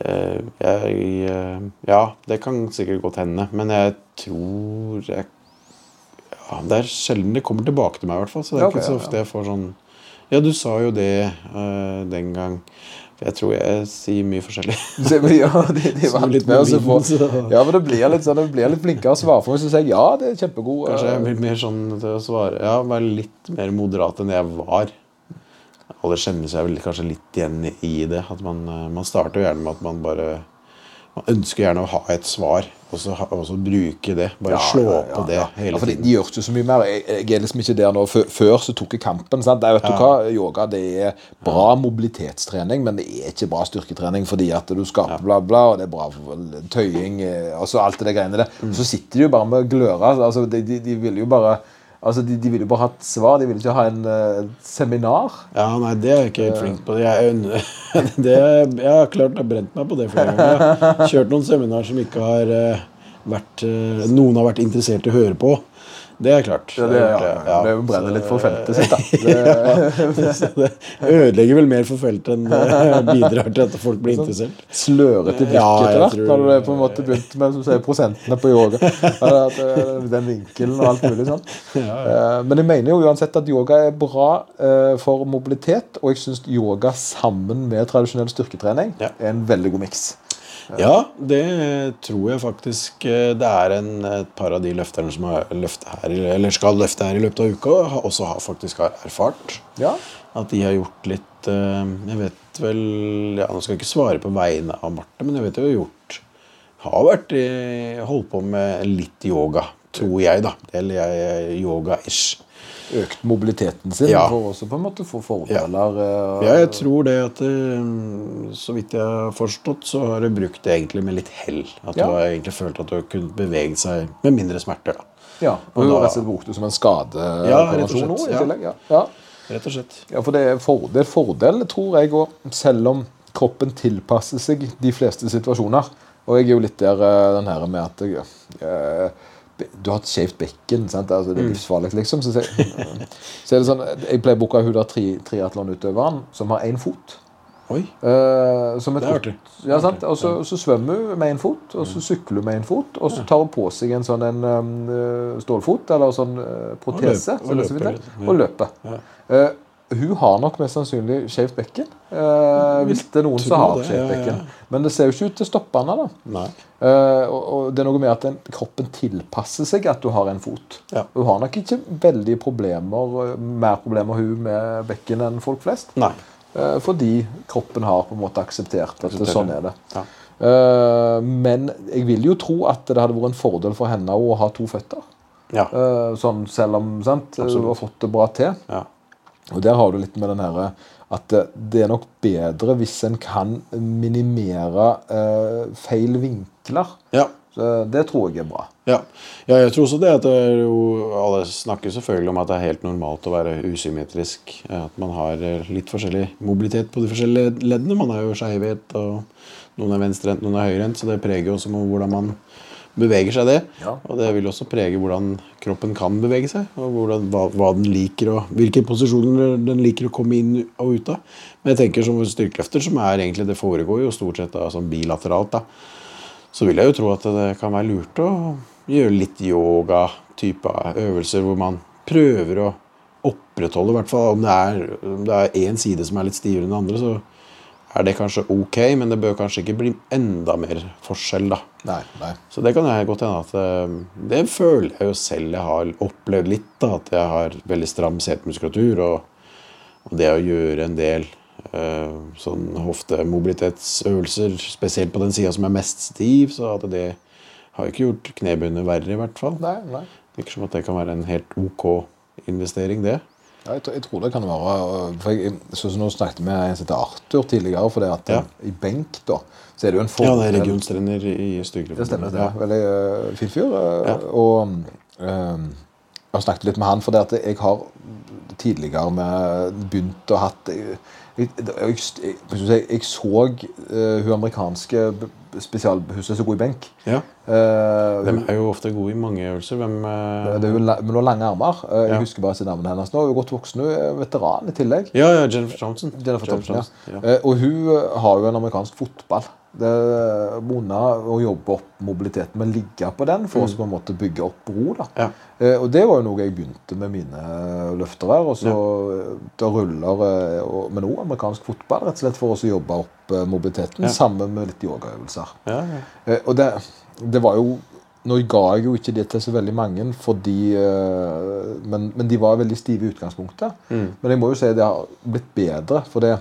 eh, jeg uh, Ja, det kan sikkert godt hende, men jeg tror jeg ja, Det er sjelden det kommer tilbake til meg, i hvert fall. Så det er Ja, ok, ikke så ja, ofte jeg får sånn Ja, du sa jo det uh, den gang. Jeg tror jeg sier mye forskjellig. Ja, de, de vant med å få Ja, men det blir litt sånn, det blir litt flinkere svar. For hvis du sier ja, det er kjempegod Kanskje jeg eh, blir mer sånn til å svare Ja, være litt mer moderat enn jeg var. Alle kjenner seg vel kanskje litt igjen i- i det. At man, eh, man starter jo gjerne med at man bare Man ønsker gjerne å ha et svar, og så, og så bruke det. Bare slå på det ja. hele ja, tiden. de gjør ikke så mye mer. Jeg, jeg er liksom ikke der nå. Før, før så tok jeg kampen. sant? Det vet du hva, Yoga det er bra mobilitetstrening, men det er ikke bra styrketrening fordi at du skaper bla, bla, og det er bra for tøying og så alt det greiene der. Mm. Så sitter de jo bare med gløra. altså De, de, de vil jo bare altså de, de ville jo bare hatt svar. De ville ikke ha en uh, seminar. Ja, nei, det er jeg ikke flink på. Jeg, det, jeg har klart jeg brent meg på det flere ganger. Jeg har kjørt noen seminar som ikke har uh, vært uh, Noen har vært interessert i å høre på. Det er klart. Ja, det, ja, Ja, det brenner litt for feltet sitt, da. Det, det ødelegger vel mer for feltet enn bidrar til at folk blir interessert. slørete blikk etter hvert. Når du på en måte begynt med sier, prosentene på yoga. Eh, Den vinkelen og alt mulig sånn. Eh, Men jeg mener jo uansett at yoga er bra eh, for mobilitet, og jeg syns yoga sammen med tradisjonell styrketrening er en veldig god miks. Ja, det tror jeg faktisk eh, det er en, et par av de løfterne som har løftet her, skal løfte her i løpet av uka, også har faktisk har erfart. Ja. At de har gjort litt eh, Jeg vet vel ja, Nå skal jeg ikke svare på vegne av Marte, men jeg vet jo gjort Har vært i, holdt på med litt yoga tror jeg, da. Eller jeg yoga-ish. Økt mobiliteten sin Ja. for også på en måte få fordeler. Ja. Ja, jeg tror det at eh, Så vidt jeg har forstått, så har du brukt det egentlig med litt hell. At Ja. du har egentlig følt at du har kunnet bevege seg med mindre smerter. da. Ja, og Og da- har rett og slett brukt det som en skade. Ja, rett og slett, nå i tillegg. Ja. Rett og slett. ja, for det er fordel, fordel tror jeg òg, selv om kroppen tilpasser seg de fleste situasjoner. Og jeg er jo litt der eh, den her med at jeg, eh, be- du har et skjevt bekken. Sant? Altså, Mm. det er livsfarlig, liksom. Så, så, så er det sånn, jeg pleier å booke hun der tri, triatlonutøveren som har én fot. Oi. Uh, som et Det. Ja, sant? Og så, så svømmer hun med én fot, og så sykler hun med én fot, og så tar hun på seg en sånn en, um, eh, stålfot, eller sånn eh, protese, Og løper, og er så løper og løper. Ja. Eh, hun har nok mest sannsynlig skjevt bekken, eh, hvis det er noen som har skjevt bekken. Men det ser jo ikke ut til å stoppe henne, da. Eh, og, og det er noe med at den, kroppen tilpasser seg at du har en fot. Ja. Hun har nok ikke veldig problemer, mer problemer hun med bekken enn folk flest. Nei. Eh, Fordi kroppen har på en måte akseptert at det, sånn er det. Ja. Eh, Men jeg vil jo tro at det hadde vært en fordel for henne å ha to føtter. Ja. Eh, Sånn selv om sant, Absolutt. hun har fått det bra til. ja. Og der har du litt med den herre at det, det er nok bedre hvis en kan minimere eh, feil vinkler. ja. Så det tror jeg er bra. Ja. ja, jeg tror også det at det jo, Alle snakker selvfølgelig om at det er helt normalt å være usymmetrisk. At man har eh, litt forskjellig mobilitet på de forskjellige leddene. Man er jo skeivhet, og noen er venstrehendt, noen er høyrehendt. Så det preger jo også hvordan man beveger seg, det. Ja. Og det vil også prege hvordan kroppen kan bevege seg. Og hvordan, hva, hva den liker, og hvilke posisjoner den liker å komme inn og ut av. Men jeg tenker som styrkeløfter, som er egentlig det foregår jo stort sett da, sånn bilateralt. da så vil jeg jo tro at det kan være lurt å gjøre litt yoga-type øvelser hvor man prøver å opprettholde, i hvert fall om det er, én side som er litt stivere enn den andre, så er det kanskje ok, men det bør kanskje ikke bli enda mer forskjell, da. Nei, nei. Så det kan jeg godt hende at eh, Det føler jeg jo selv jeg har opplevd litt, da, at jeg har veldig stram setemuskulatur, og, og det å gjøre en del uh, sånn hoftemobilitetsøvelser, spesielt på den sida som er mest stiv, så at det har ikke gjort knebundet verre, i hvert fall. nei, nei. Det virker som at det kan være en helt ok investering, det. Ja, jeg, tror, jeg tror det kan være øh, for jeg, så, så Nå snakket vi med en som heter Arthur tidligere. For det at Ja. i benk da, så er det jo en Ja, det er regionstrener i styrkeløft. Det stemmer. det er Veldig uh, fin fyr. Uh, Ja. Og øh, jeg har snakket litt med han, for det at jeg har tidligere med begynt å hatt jeg, jeg, jeg, jeg, så uh, hun amerikanske spesialhuset som god i benk. Ja, Uh, De er jo ofte gode i mange øvelser. Hvem uh, det er hun, noen lange armer. Uh, jeg husker bare ikke navnet hennes nå. Hun er godt voksen, hun er veteran i tillegg. Ja, ja, Jennifer Johnson. Jennifer Thompson, ja. ja. Eh, og hun har jo en amerikansk fotball. Det er Mona å jobbe opp mobiliteten, men ligge på den for å på en måte bygge opp ro. da. Mm. Ja. Eh, og det var jo noe jeg begynte med mine løfter her. Og så ja. da ruller eh, og- men òg amerikansk fotball, rett og slett for å jobbe opp eh, mobiliteten Ja. sammen med litt yogaøvelser. Ja, ja. Eh, og det, det var jo Nå ga jeg jo ikke det til så veldig mange, fordi, eh, men, men de var veldig stive i utgangspunktet. Mm. Men jeg må jo si det har blitt bedre, for det,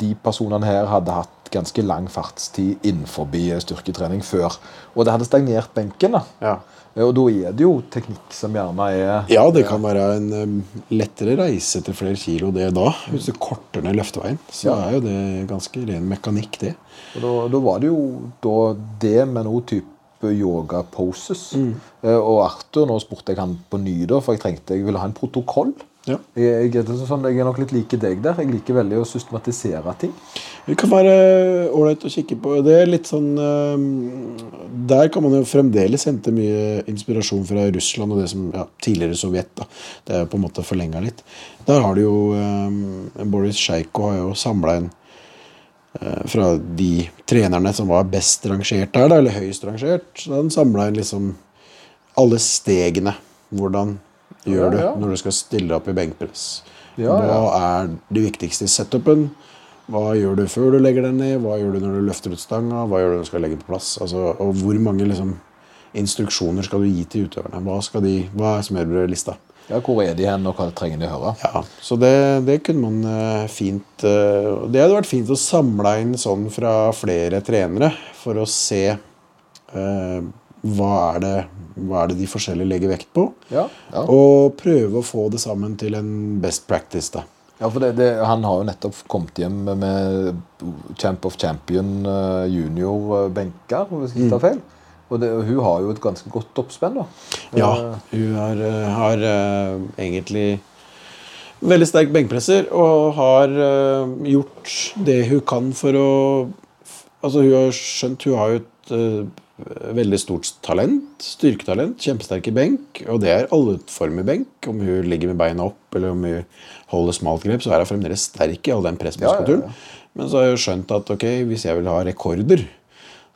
de personene her hadde hatt ganske lang fartstid innenfor styrketrening før. Og det hadde stagnert benken. da. ja. Eh, Og da er det jo teknikk som gjerne er Ja, det kan være en lettere reise til flere kilo det da. Hvis du korter ned løfteveien, så Ja. er jo det ganske ren mekanikk, det. Og da, da var det jo da det med noe type yoga poses. Mm. Og Arthur, nå spurte jeg han på ny, da, for jeg trengte, jeg ville ha en protokoll. Ja. Jeg, jeg, sånn, jeg er nok litt like deg der. Jeg liker veldig å systematisere ting. Det kan være ålreit å kikke på. Det er litt sånn um, Der kan man jo fremdeles hente mye inspirasjon fra Russland og det som ja, tidligere Sovjet. da. Det er jo på en måte forlenga litt. Der har du jo um, Boris Sjeiko har jo samla en eh, fra de trenerne som var best rangert der, da, eller høyest rangert. Så Han samla inn liksom alle stegene. Hvordan gjør du når du skal stille opp i benkpress? Ja, Hva er det viktigste i setupen? Hva gjør du før du legger den ned? Hva gjør du når du løfter ut stanga? Hva gjør du når du skal legge den på plass? Altså, og hvor mange liksom, instruksjoner skal du gi til utøverne? Hva, de, hva er smørbrødlista? Ja, Hvor er de hen, og hva trenger de å høre? Ja, så det, det kunne man eh, fint eh, Det hadde vært fint å samle inn sånn fra flere trenere for å se eh, hva er det, hva er det de forskjellige legger vekt på? Ja, ja. Og prøve å få det sammen til en best practice. da. Ja, for det, det, Han har jo nettopp kommet hjem med Champ of Champion eh, junior-benker, hvis jeg ikke tar feil. Og det, hun har jo et ganske godt oppspenn. da. Ja, Eh, hun har, eh, har eh, egentlig veldig sterk benkpresser og har eh, gjort det hun kan for å Altså, hun har skjønt Hun har jo et eh, veldig stort talent. Styrketalent. Kjempesterk i benk. Og det er alle former benk. Om hun ligger med beina opp, eller om hun holder smalt grep, så er hun fremdeles sterk i all den pressmuskulaturen. Ja, ja, Men så har jeg skjønt at ok, hvis jeg vil ha rekorder,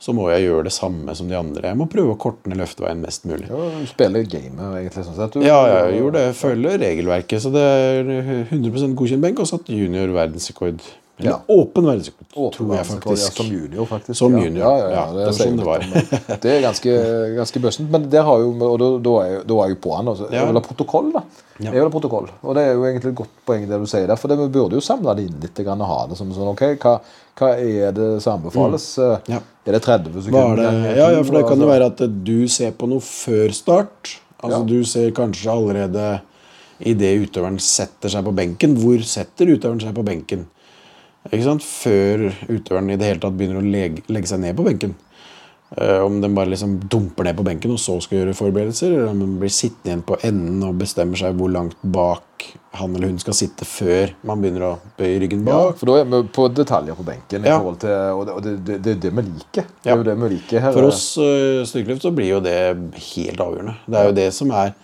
så må jeg gjøre det samme som de andre. Jeg må prøve å korte ned løfteveien mest mulig. ja, hun spiller gamet, egentlig. sånn sett. Du, Ja, jeg gjorde det. Følger regelverket. Så det er 100% godkjent benk og satt junior verdensrekord. Eller Ja. åpen verdensrekord, tror jeg faktisk. Ja, som junior, faktisk. Som junior, Ja, ja, ja, det sånn det om- det er ganske, ganske bøssent. Men det har jo, og da, da, er, jeg- da er jeg på han. Altså. Jeg vil ha protokoll, da. Jeg vil ha protokoll. Og det er jo egentlig et godt poeng det du sier der. For det, vi burde jo samle det inn litt grann og ha det som sånn OK, hva, hva er det som anbefales? Mm. Ja. Er det 30 sekunder? er det? Ja, ja, for det kan jo Altså- være at du ser på noe før start. Altså. Du ser kanskje allerede idet utøveren setter seg på benken. Hvor setter utøveren seg på benken? Før utøveren i det hele tatt begynner å legge, legge seg ned på benken. Eh, om den bare liksom dumper ned på benken og så skal gjøre forberedelser, eller om den blir sittende igjen på enden og bestemmer seg hvor langt bak han eller hun skal sitte før man begynner å bøye ryggen bak. Ja, for da er vi på detaljer på benken. i Ja. til, Og det, og det, er det vi liker. Det er jo det vi liker her. For oss uh, styrkeløft så blir jo det helt avgjørende. Det er jo det som er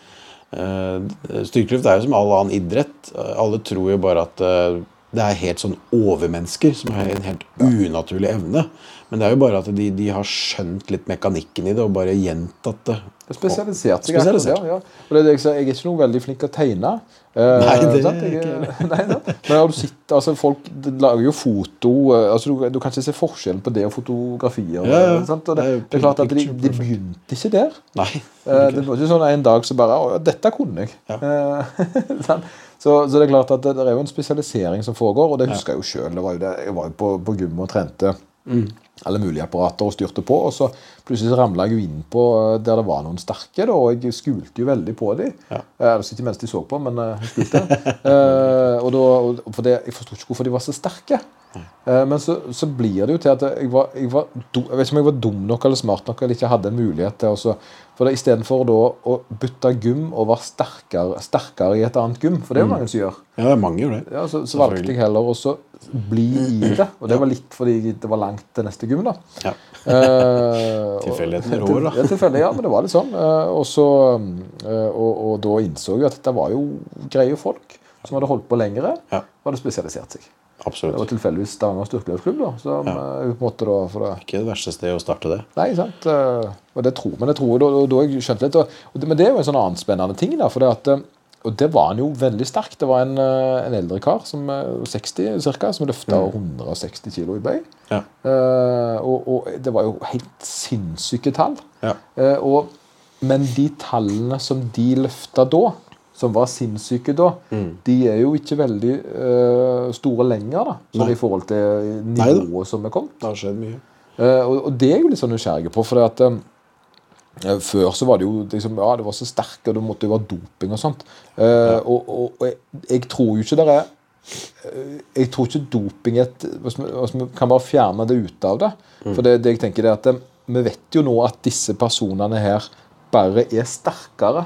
uh, Styrkeløft er jo som all annen idrett. Eh, alle tror jo bare at eh, det er helt sånn overmennesker som har en helt unaturlig evne. Men det er jo bare at de, de har skjønt litt mekanikken i det og bare gjentatt det. Er Spesialisert seg. Spesialisert. Ja, ja. Og det jeg, jeg er ikke noe veldig flink til å tegne. Eh, Nei, det er Jeg ikke nei, sant? Men har du sett, altså, folk lager jo foto eh, altså, du, du kan ikke se forskjellen på det og fotografier. Ja, ja. Og det, Det det er klart at de, de begynte ikke der. Nei. Eh, det var ikke sånn en dag så bare Å, dette kunne jeg. Ja. så, så det er klart at det, det er jo en spesialisering som foregår, og det husker jeg jo sjøl. Jeg var jo på, på gym og trente alle mulige apparater og styrte på. Og så plutselig så ramla jeg jo inn på eh, der det var noen sterke, da, og jeg skulte jo veldig på dem. Ja. Eh, altså ikke mens de så på, men eh, jeg skulte. eh, og da, for det, jeg forsto ikke hvorfor de var så sterke. Eh, men så, så blir det jo til at jeg var, jeg var Jeg vet ikke om jeg var dum nok eller smart nok eller ikke hadde en mulighet til å så- For det istedenfor da å bytte gym og være sterkere, sterkere i et annet gym, for det er jo mange som gjør, Ja, det er mange gjør det. ja, så, så valgte jeg heller å bli i det. Og det var litt fordi det var langt til neste gym. da. Ja. Tilfeldigheten og- rår, da. Ja, tilfeldig, ja, men det var litt sånn. Eh, og, så, eh, og, og da innså jeg at dette var jo greie folk som hadde holdt på lengre. Ja. og hadde spesialisert seg. Det var tilfeldigvis Stavanger styrkeløpsklubb. som Ja. eh, på en måte da, det, Ikke det verste stedet å starte det. Nei, sant. eh, Og det tror, men det tror jeg, da, da jeg skjønte litt. Og, og det, men det er jo en sånn annen spennende ting. da, for det at, eh, Og det var han jo veldig sterk. Det var en, en eldre kar, som eh, 60 cirka, som løfta 160 kilo i bøy. Ja. Uh, og, og det var jo helt sinnssyke tall. Ja. Og, men de tallene som de løfta da, som var sinnssyke da, de er jo ikke veldig uh, store lenger, da, sånn i forhold til nivået Neida. som er kommet. Det har skjedd mye. Uh, og, og det er jo litt sånn nysgjerrig på, for at eh, før så var det jo liksom, ja, det var så sterk, og det måtte jo være doping og sånt. Ja. og, og, og jeg, jeg tror jo ikke det er Jeg tror ikke doping et kan bare fjerne det ut av det. For det, det jeg tenker er at vi vet jo nå at disse personene her bare er sterkere.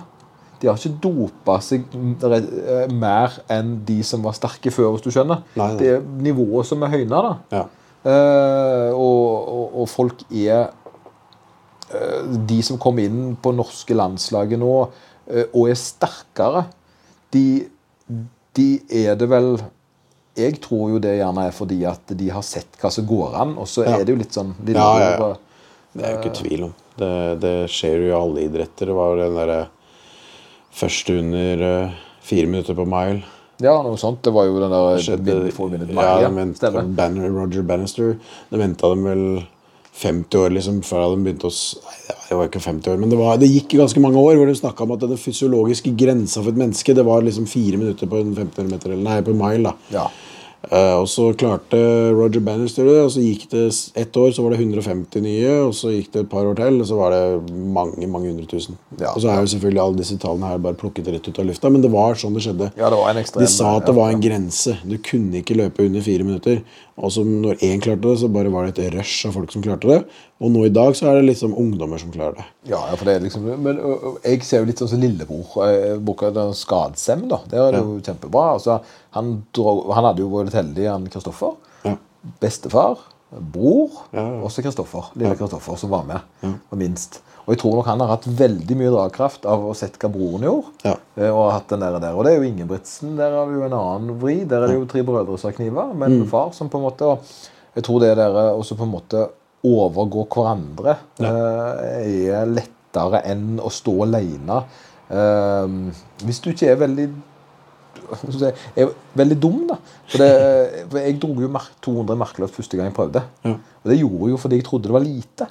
De har ikke dopa seg eh, mer enn de som var sterke før, hvis du skjønner. Nei, nei. Det er nivået som er høyna, da. Ja. Uh, og, og, og folk er uh, De som kommer inn på norske landslaget nå uh, og er sterkere, de, de er det vel Jeg tror jo det gjerne er fordi at de har sett hva som går an, og så Ja. er det jo litt sånn de Ja. Det er jo ikke tvil om. Det, det skjer jo i alle idretter. Det var den derre første under eh, fire minutter på mile. ja, noe sånt. Det var jo den der skjedde min- få ja, de. Banner, Roger Bannister. Det venta dem vel 50 år liksom før de begynte å Nei, det var ikke 50 år, men det, var, det gikk ganske mange år hvor de snakka om at den fysiologiske grensa for et menneske det var liksom fire minutter på en 1500 meter, eller nei, på en mile. da. Ja. Eh, og så klarte Roger Bannister det, og så gikk det ett år, så var det 150 nye, og så gikk det et par år til, og så var det mange, mange hundre tusen. Ja, og så er jo selvfølgelig alle disse tallene her bare plukket rett ut av lufta, men det var sånn det skjedde. Ja, det var en ekstrem De sa at det var en grense. Du kunne ikke løpe under fire minutter. Og som når én klarte det, så bare var det et rush av folk som klarte det. Og nå i dag så er det liksom ungdommer som klarer det. Ja, ja, for det er liksom Men jeg ser jo litt sånn som lillebror. Boka Skadsem, da. Det er jo kjempebra. Altså, han, dro, han hadde jo vært heldig, han Kristoffer. Ja. Bestefar, bror, Ja, ja. også Kristoffer. Lille Kristoffer som var med. Og minst. Og jeg tror nok han har hatt veldig mye dragkraft av å sett hva broren gjorde. Ja. eh, Og hatt den der, der. Og det er jo Ingebrigtsen. Der har vi jo en annen vri. Der er det jo tre brødre som har kniver, men Mm. far som på en måte og Jeg tror det der også på en måte overgå hverandre ja. er lettere enn å stå alene. Eh, hvis du ikke er veldig jeg er veldig dum, da. For, det, for jeg dro jo 200 markløft første gang jeg prøvde. Og det gjorde jeg jo fordi jeg trodde det var lite.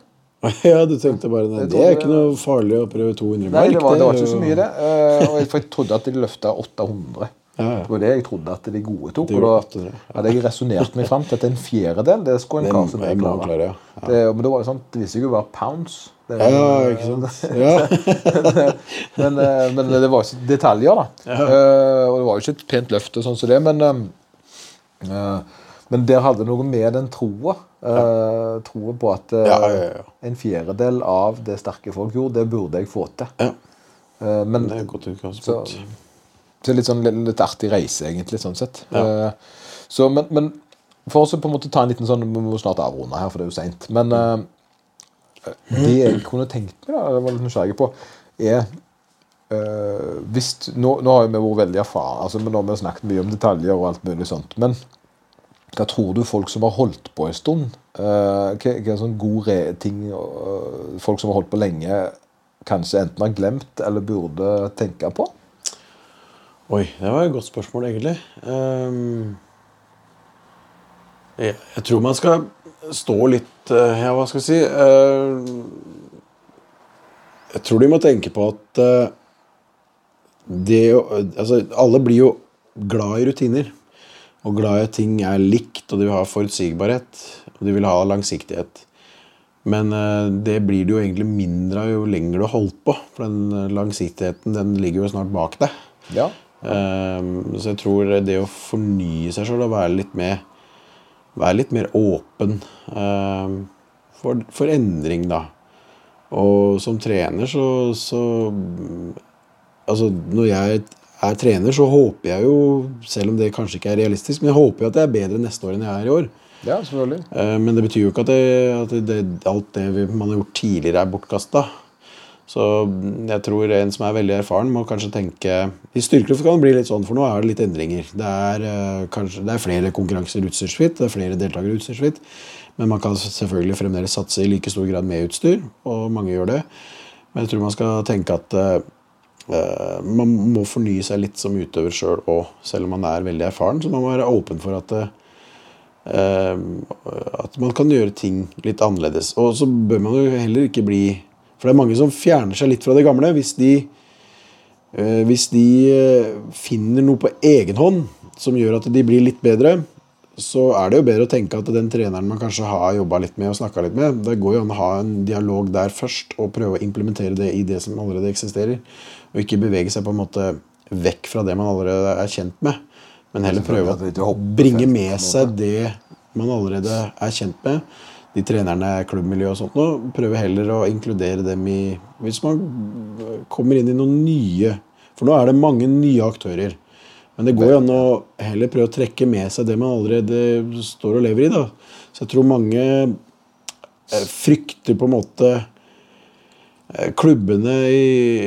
ja, du tenkte bare nei, Det er ikke noe farlig å prøve 200 mark? Nei, det var, det var ikke så mye, det. Eh, og jeg, for jeg trodde at de løfta 800. Ja, ja. Det var det jeg trodde at de gode tok. Og da hadde jeg resonnert meg fram til at en fjerdedel det skulle en Det må klare. klare, ja. Ja. Det, men det var jo sånn, det viste seg jo å være pounds. Det, Ja, ikke sant? Ja. men, eh, men det var ikke detaljer, da. Eh, og det var jo ikke et pent løft, og sånn som det, men eh, eh, Men der hadde noe med den troa. Uh, troa på at uh, Ja, ja, ja. en fjerdedel av det sterke folk gjorde, det burde jeg få til. Ja. Eh, men Det er godt så, så litt sånn litt, litt artig reise, egentlig, sånn sett. Eh, så, men, men for oss å på en måte ta en liten sånn Vi må snart avrunde her, for det er jo seint. Men eh, det jeg kunne tenkt meg, da, jeg var litt nysgjerrig på, er eh, hvis, nå, nå har vi vært veldig erfaren, altså, men nå har vi snakket mye om detaljer og alt mulig sånt. Men hva tror du folk som har holdt på en stund eh, Hva hva er sånn gode ting eh, folk som har holdt på lenge, kanskje enten har glemt eller burde tenke på? Oi, det var et godt spørsmål, egentlig. Ehm, jeg, tror man skal stå litt eh, Ja, hva skal jeg si Ehm, Jeg tror de må tenke på at det jo Altså, alle blir jo glad i rutiner. Og glad i at ting er likt, og de vil ha forutsigbarhet. Og de vil ha langsiktighet. Men eh, det blir det jo egentlig mindre av jo lenger du har holdt på. For den eh, langsiktigheten den ligger jo snart bak deg. Ja. Ehm, så jeg tror det å fornye seg sjøl og være litt mer Være litt mer åpen ehm, for, for endring, da. Og som trener så, så Altså, når jeg er trener, så håper jeg jo, selv om det kanskje ikke er realistisk, men jeg håper jo at jeg er bedre neste år enn jeg er i år. ja, selvfølgelig. Eh, Men det betyr jo ikke at, det, at det, alt det man har gjort tidligere, er bortkasta. Så jeg tror en som er veldig erfaren, må kanskje tenke I styrkeløft kan det bli litt sånn, for nå er det litt endringer. Det er, eh, kanskje, det er flere konkurranser utstyrsfritt, det er flere deltakere utstyrsfritt. Men man kan selvfølgelig fremdeles satse i like stor grad med utstyr, og mange gjør det. Men jeg tror man skal tenke at eh, man må fornye seg litt som utøver sjøl òg. Selv om man er veldig erfaren, så man må være åpen for at eh, eh, at man kan gjøre ting litt annerledes. Og så bør man jo heller ikke bli For det er mange som fjerner seg litt fra det gamle. Hvis de, eh, hvis de eh, finner noe på egen hånd som gjør at de blir litt bedre, så er det jo bedre å tenke at den treneren man kanskje har jobba litt med og snakka litt med, det går jo an å ha en dialog der først og prøve å implementere det i det som allerede eksisterer. Og ikke bevege seg på en måte vekk fra det man allerede er kjent med, men heller prøve å bringe med seg det man allerede er kjent med. De trenerne, klubbmiljø og sånt, og prøve heller å inkludere dem i Hvis man kommer inn i noen nye For nå er det mange nye aktører. Men det går jo an å heller prøve å trekke med seg det man allerede står og lever i. da. Så jeg tror mange eh, frykter på en måte Klubbene i,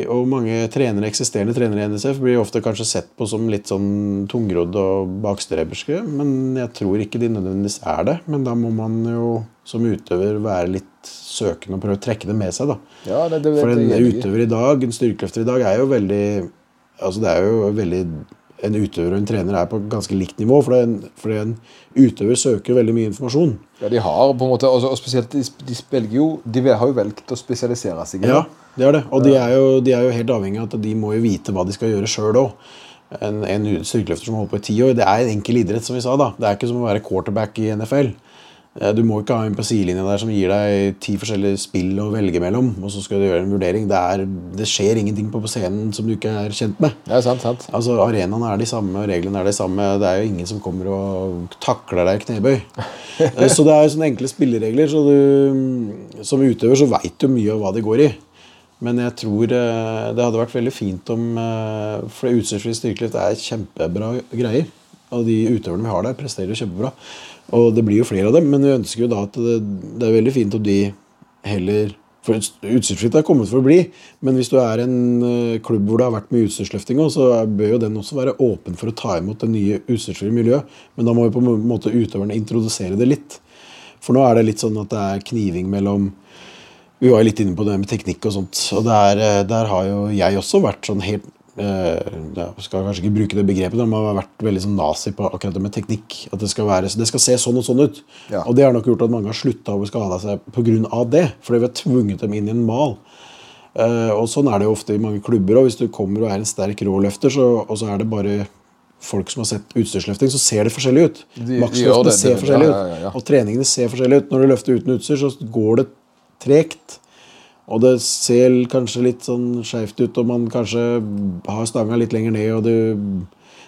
og mange trenere, eksisterende trenere i NSF blir ofte kanskje sett på som litt sånn tungrodde og bakstreberske. Men jeg tror ikke de nødvendigvis er det. Men da må man jo som utøver være litt søkende og prøve å trekke det med seg. da. Ja, det, det, For en utøver i dag, en styrkeløfter i dag, er jo veldig Altså det er jo veldig En utøver og en trener er på ganske likt nivå. For, det er en, for en utøver søker veldig mye informasjon. Ja, de har på en måte, og, og spesielt de, de jo De har jo valgt å spesialisere seg. Ja, det. det er det. Og de er, jo, de er jo helt avhengig av at de må jo vite hva de skal gjøre sjøl òg. en, en styrkeløfter som holder på i ti år. Det er en enkel idrett, som vi sa. da. Det er ikke som å være quarterback i NFL. Eh, Du må ikke ha en på sidelinja der som gir deg ti forskjellige spill å velge mellom, og så skal du gjøre en vurdering. Det, er, det skjer ingenting på scenen som du ikke er kjent med. Ja, sant, sant. Altså, Arenaene er de samme, og reglene er de samme. Det er jo ingen som kommer og takler deg i knebøy. Eh, så det er jo sånne enkle spilleregler. Så du, som utøver så veit du mye av hva det går i. Men jeg tror eh, det hadde vært veldig fint om For utstyrsfri styrkeløft er kjempebra greier. Og de utøverne vi har der, presterer kjempebra. Og det blir jo flere av dem, men vi ønsker jo da at det, det er veldig fint om de heller For utstyrsfritt er kommet for å bli, men hvis du er en eh, klubb hvor det har vært mye utstyrsløfting så bør jo den også være åpen for å ta imot det nye utstyrsfrie miljøet. Men da må jo på en måte utøverne introdusere det litt. For nå er det litt sånn at det er kniving mellom vi var jo litt inne på det med teknikk og sånt. Og der, eh, der har jo jeg også vært sånn helt Jeg skal kanskje ikke bruke det begrepet, men har vært veldig sånn nazi på akkurat det med teknikk. At det skal, være, det skal se sånn og sånn ut. Ja. Og det har nok gjort at mange har slutta å skade seg pga. det. Fordi vi har tvunget dem inn i en mal. Eh, og sånn er det jo ofte i mange klubber. Og hvis du kommer og er en sterk råløfter, så, og så er det bare folk som har sett utstyrsløfting, så ser det forskjellig ut. Maksløftene ser forskjellig ut. ja, ja. Og treningene ser forskjellig ut. Når du løfter uten utstyr, så går det tregt. Og det ser kanskje litt sånn skeivt ut, og man kanskje har stanga litt lenger ned, og det,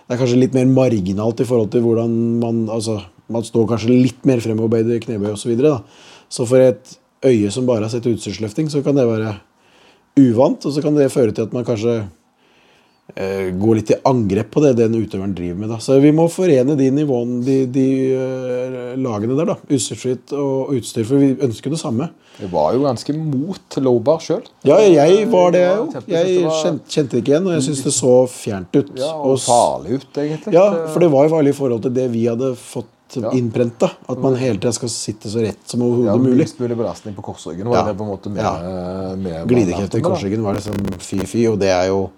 det er kanskje litt mer marginalt i forhold til hvordan man Altså, man står kanskje litt mer fremoverbøyd i knebøy osv. Så, videre, så for et øye som bare har sett utstyrsløfting, så kan det være uvant, og så kan det føre til at man kanskje eh, går litt i angrep på det den utøveren driver med. Da. Så vi må forene de nivåene, de, de uh, lagene der. da, Utstyrsfritt og utstyr, for vi ønsker det samme. Du var jo ganske mot lowbar sjøl. Ja, jeg var det, jo. Jeg kjente, det ikke igjen, og jeg syntes det så fjernt ut. Ja, og farlig ut, egentlig. Ja, for det var jo farlig i forhold til det vi hadde fått Ja. innprenta. At man hele tida skal sitte så rett som ja, overhodet mulig. minst mulig belastning på korsryggen. Var Ja. det på en måte med, Ja. med i korsryggen var liksom fy-fy, og det er jo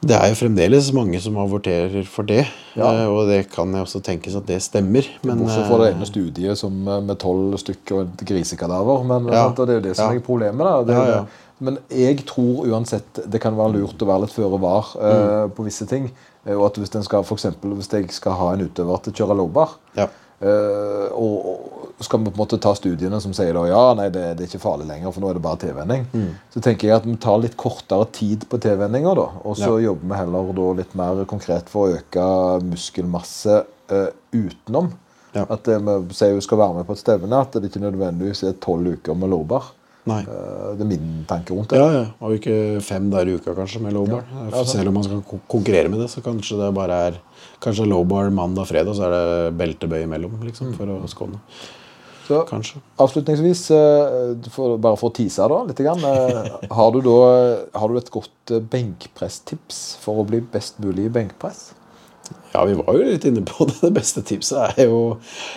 det er jo fremdeles mange som avorterer for det, Ja. eh, og det kan jeg også tenkes at det stemmer. Men Bortsett fra det eh, ene studiet som, eh, med tolv stykker og et grisekadaver. Men Ja. sant, det er jo det som Ja. er problemet. Det er. Men jeg tror uansett det kan være lurt å være litt føre var mm. uh, på visse ting. Og at hvis, den skal, for eksempel, hvis jeg skal ha en utøver til å kjøre lowbar, ja. eh, og, og skal vi på en måte ta studiene som sier da, ja, nei, det, det er ikke farlig lenger, for nå er det bare tilvenning, Mm. så tenker jeg at vi tar litt kortere tid på tilvenninga, da. Og så jobber vi heller da litt mer konkret for å øke muskelmasse uh, utenom. Ja. At det vi sier vi skal være med på et stevne, at det ikke nødvendigvis er tolv uker med lårbar. Nei. Eh, det er min tanke rundt det. Ja, ja. Og ikke fem der i uka, kanskje, med lowbar. Ja. Selv om man skal konkurrere med det, så kanskje det bare er Kanskje lowbar mandag fredag, så er det beltebøy imellom, Mm. liksom, for å skåne. Så Kanskje. avslutningsvis, eh, for, bare for å tease da litt, grann, eh, har, du da, har du et godt eh, benkpresstips for å bli best mulig i benkpress? Ja, vi var jo litt inne på det. Det beste tipset er jo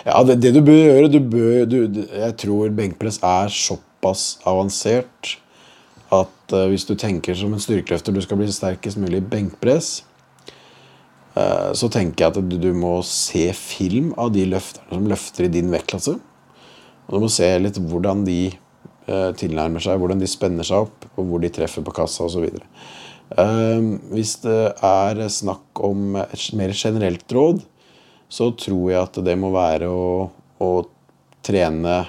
Ja, det, det du bør gjøre du bør, du, du- Jeg tror benkpress er såpass avansert at uh, hvis du tenker som en styrkeløfter du skal bli sterkest mulig i benkpress, uh, så tenker jeg at du, du må se film av de løfterne som løfter i din vektklasse. Og du må se litt hvordan de eh, tilnærmer seg, hvordan de spenner seg opp, og hvor de treffer på kassa osv. Uh, hvis det er snakk om et mer generelt råd, så tror jeg at det må være å, å trene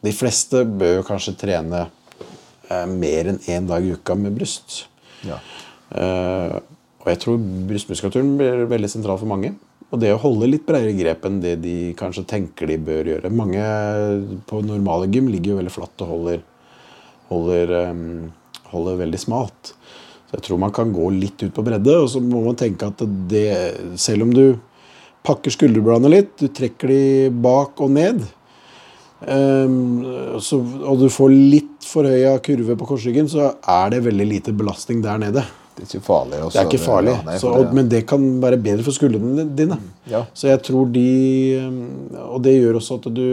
De fleste bør jo kanskje trene eh, mer enn én dag i uka med bryst. Ja. Eh, og jeg tror brystmuskulaturen blir veldig sentral for mange. Og det å holde litt bredere grep enn det de kanskje tenker de bør gjøre. Mange på normale gym ligger jo veldig flatt og holder, holder, eh, holder veldig smalt. Så jeg tror man kan gå litt ut på bredde, og så må man tenke at det Selv om du pakker skulderbladene litt, du trekker de bak og ned, Um, så, og du får litt for høy kurve på korsryggen, så er det veldig lite belastning der nede. Det er ikke farlig. Det er ikke farlig, ja, nei, så, og, men det kan være bedre for skuldrene dine. Ja. Så jeg tror de ehm, Og det gjør også at du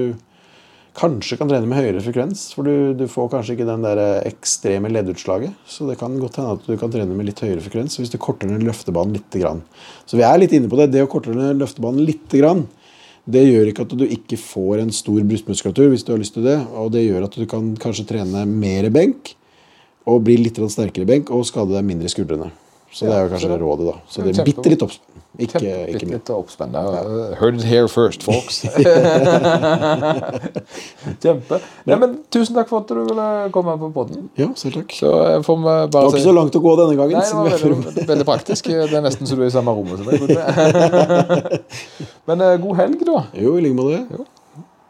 kanskje kan trene med høyere frekvens. For du, du får kanskje ikke den der ekstreme leddutslaget. Så det kan godt hende at du kan trene med litt høyere frekvens hvis du korter ned løftebanen litt. Grann. Så vi er litt inne på det. Det å korte ned løftebanen litt, grann, det gjør ikke at du ikke får en stor brystmuskulatur hvis du har lyst til det. Og det gjør at du kan kanskje trene mer benk og bli litt sterkere i benk og skade deg mindre i skuldrene. Så det er jo kanskje det- rådet, da. Så det er bitte litt oppspenn. Ikke, ikke litt oppspennende. Heard it here first, folks. Kjempe. Nei, men Tusen takk for at du ville komme på podden. Ja, selv takk. Så eh, får vi Det var ikke så langt å gå denne gangen. Nei, det var veldig, veldig praktisk. Det er nesten så du er i samme rommet som meg. Men eh, god helg, da. Jo, i like måte.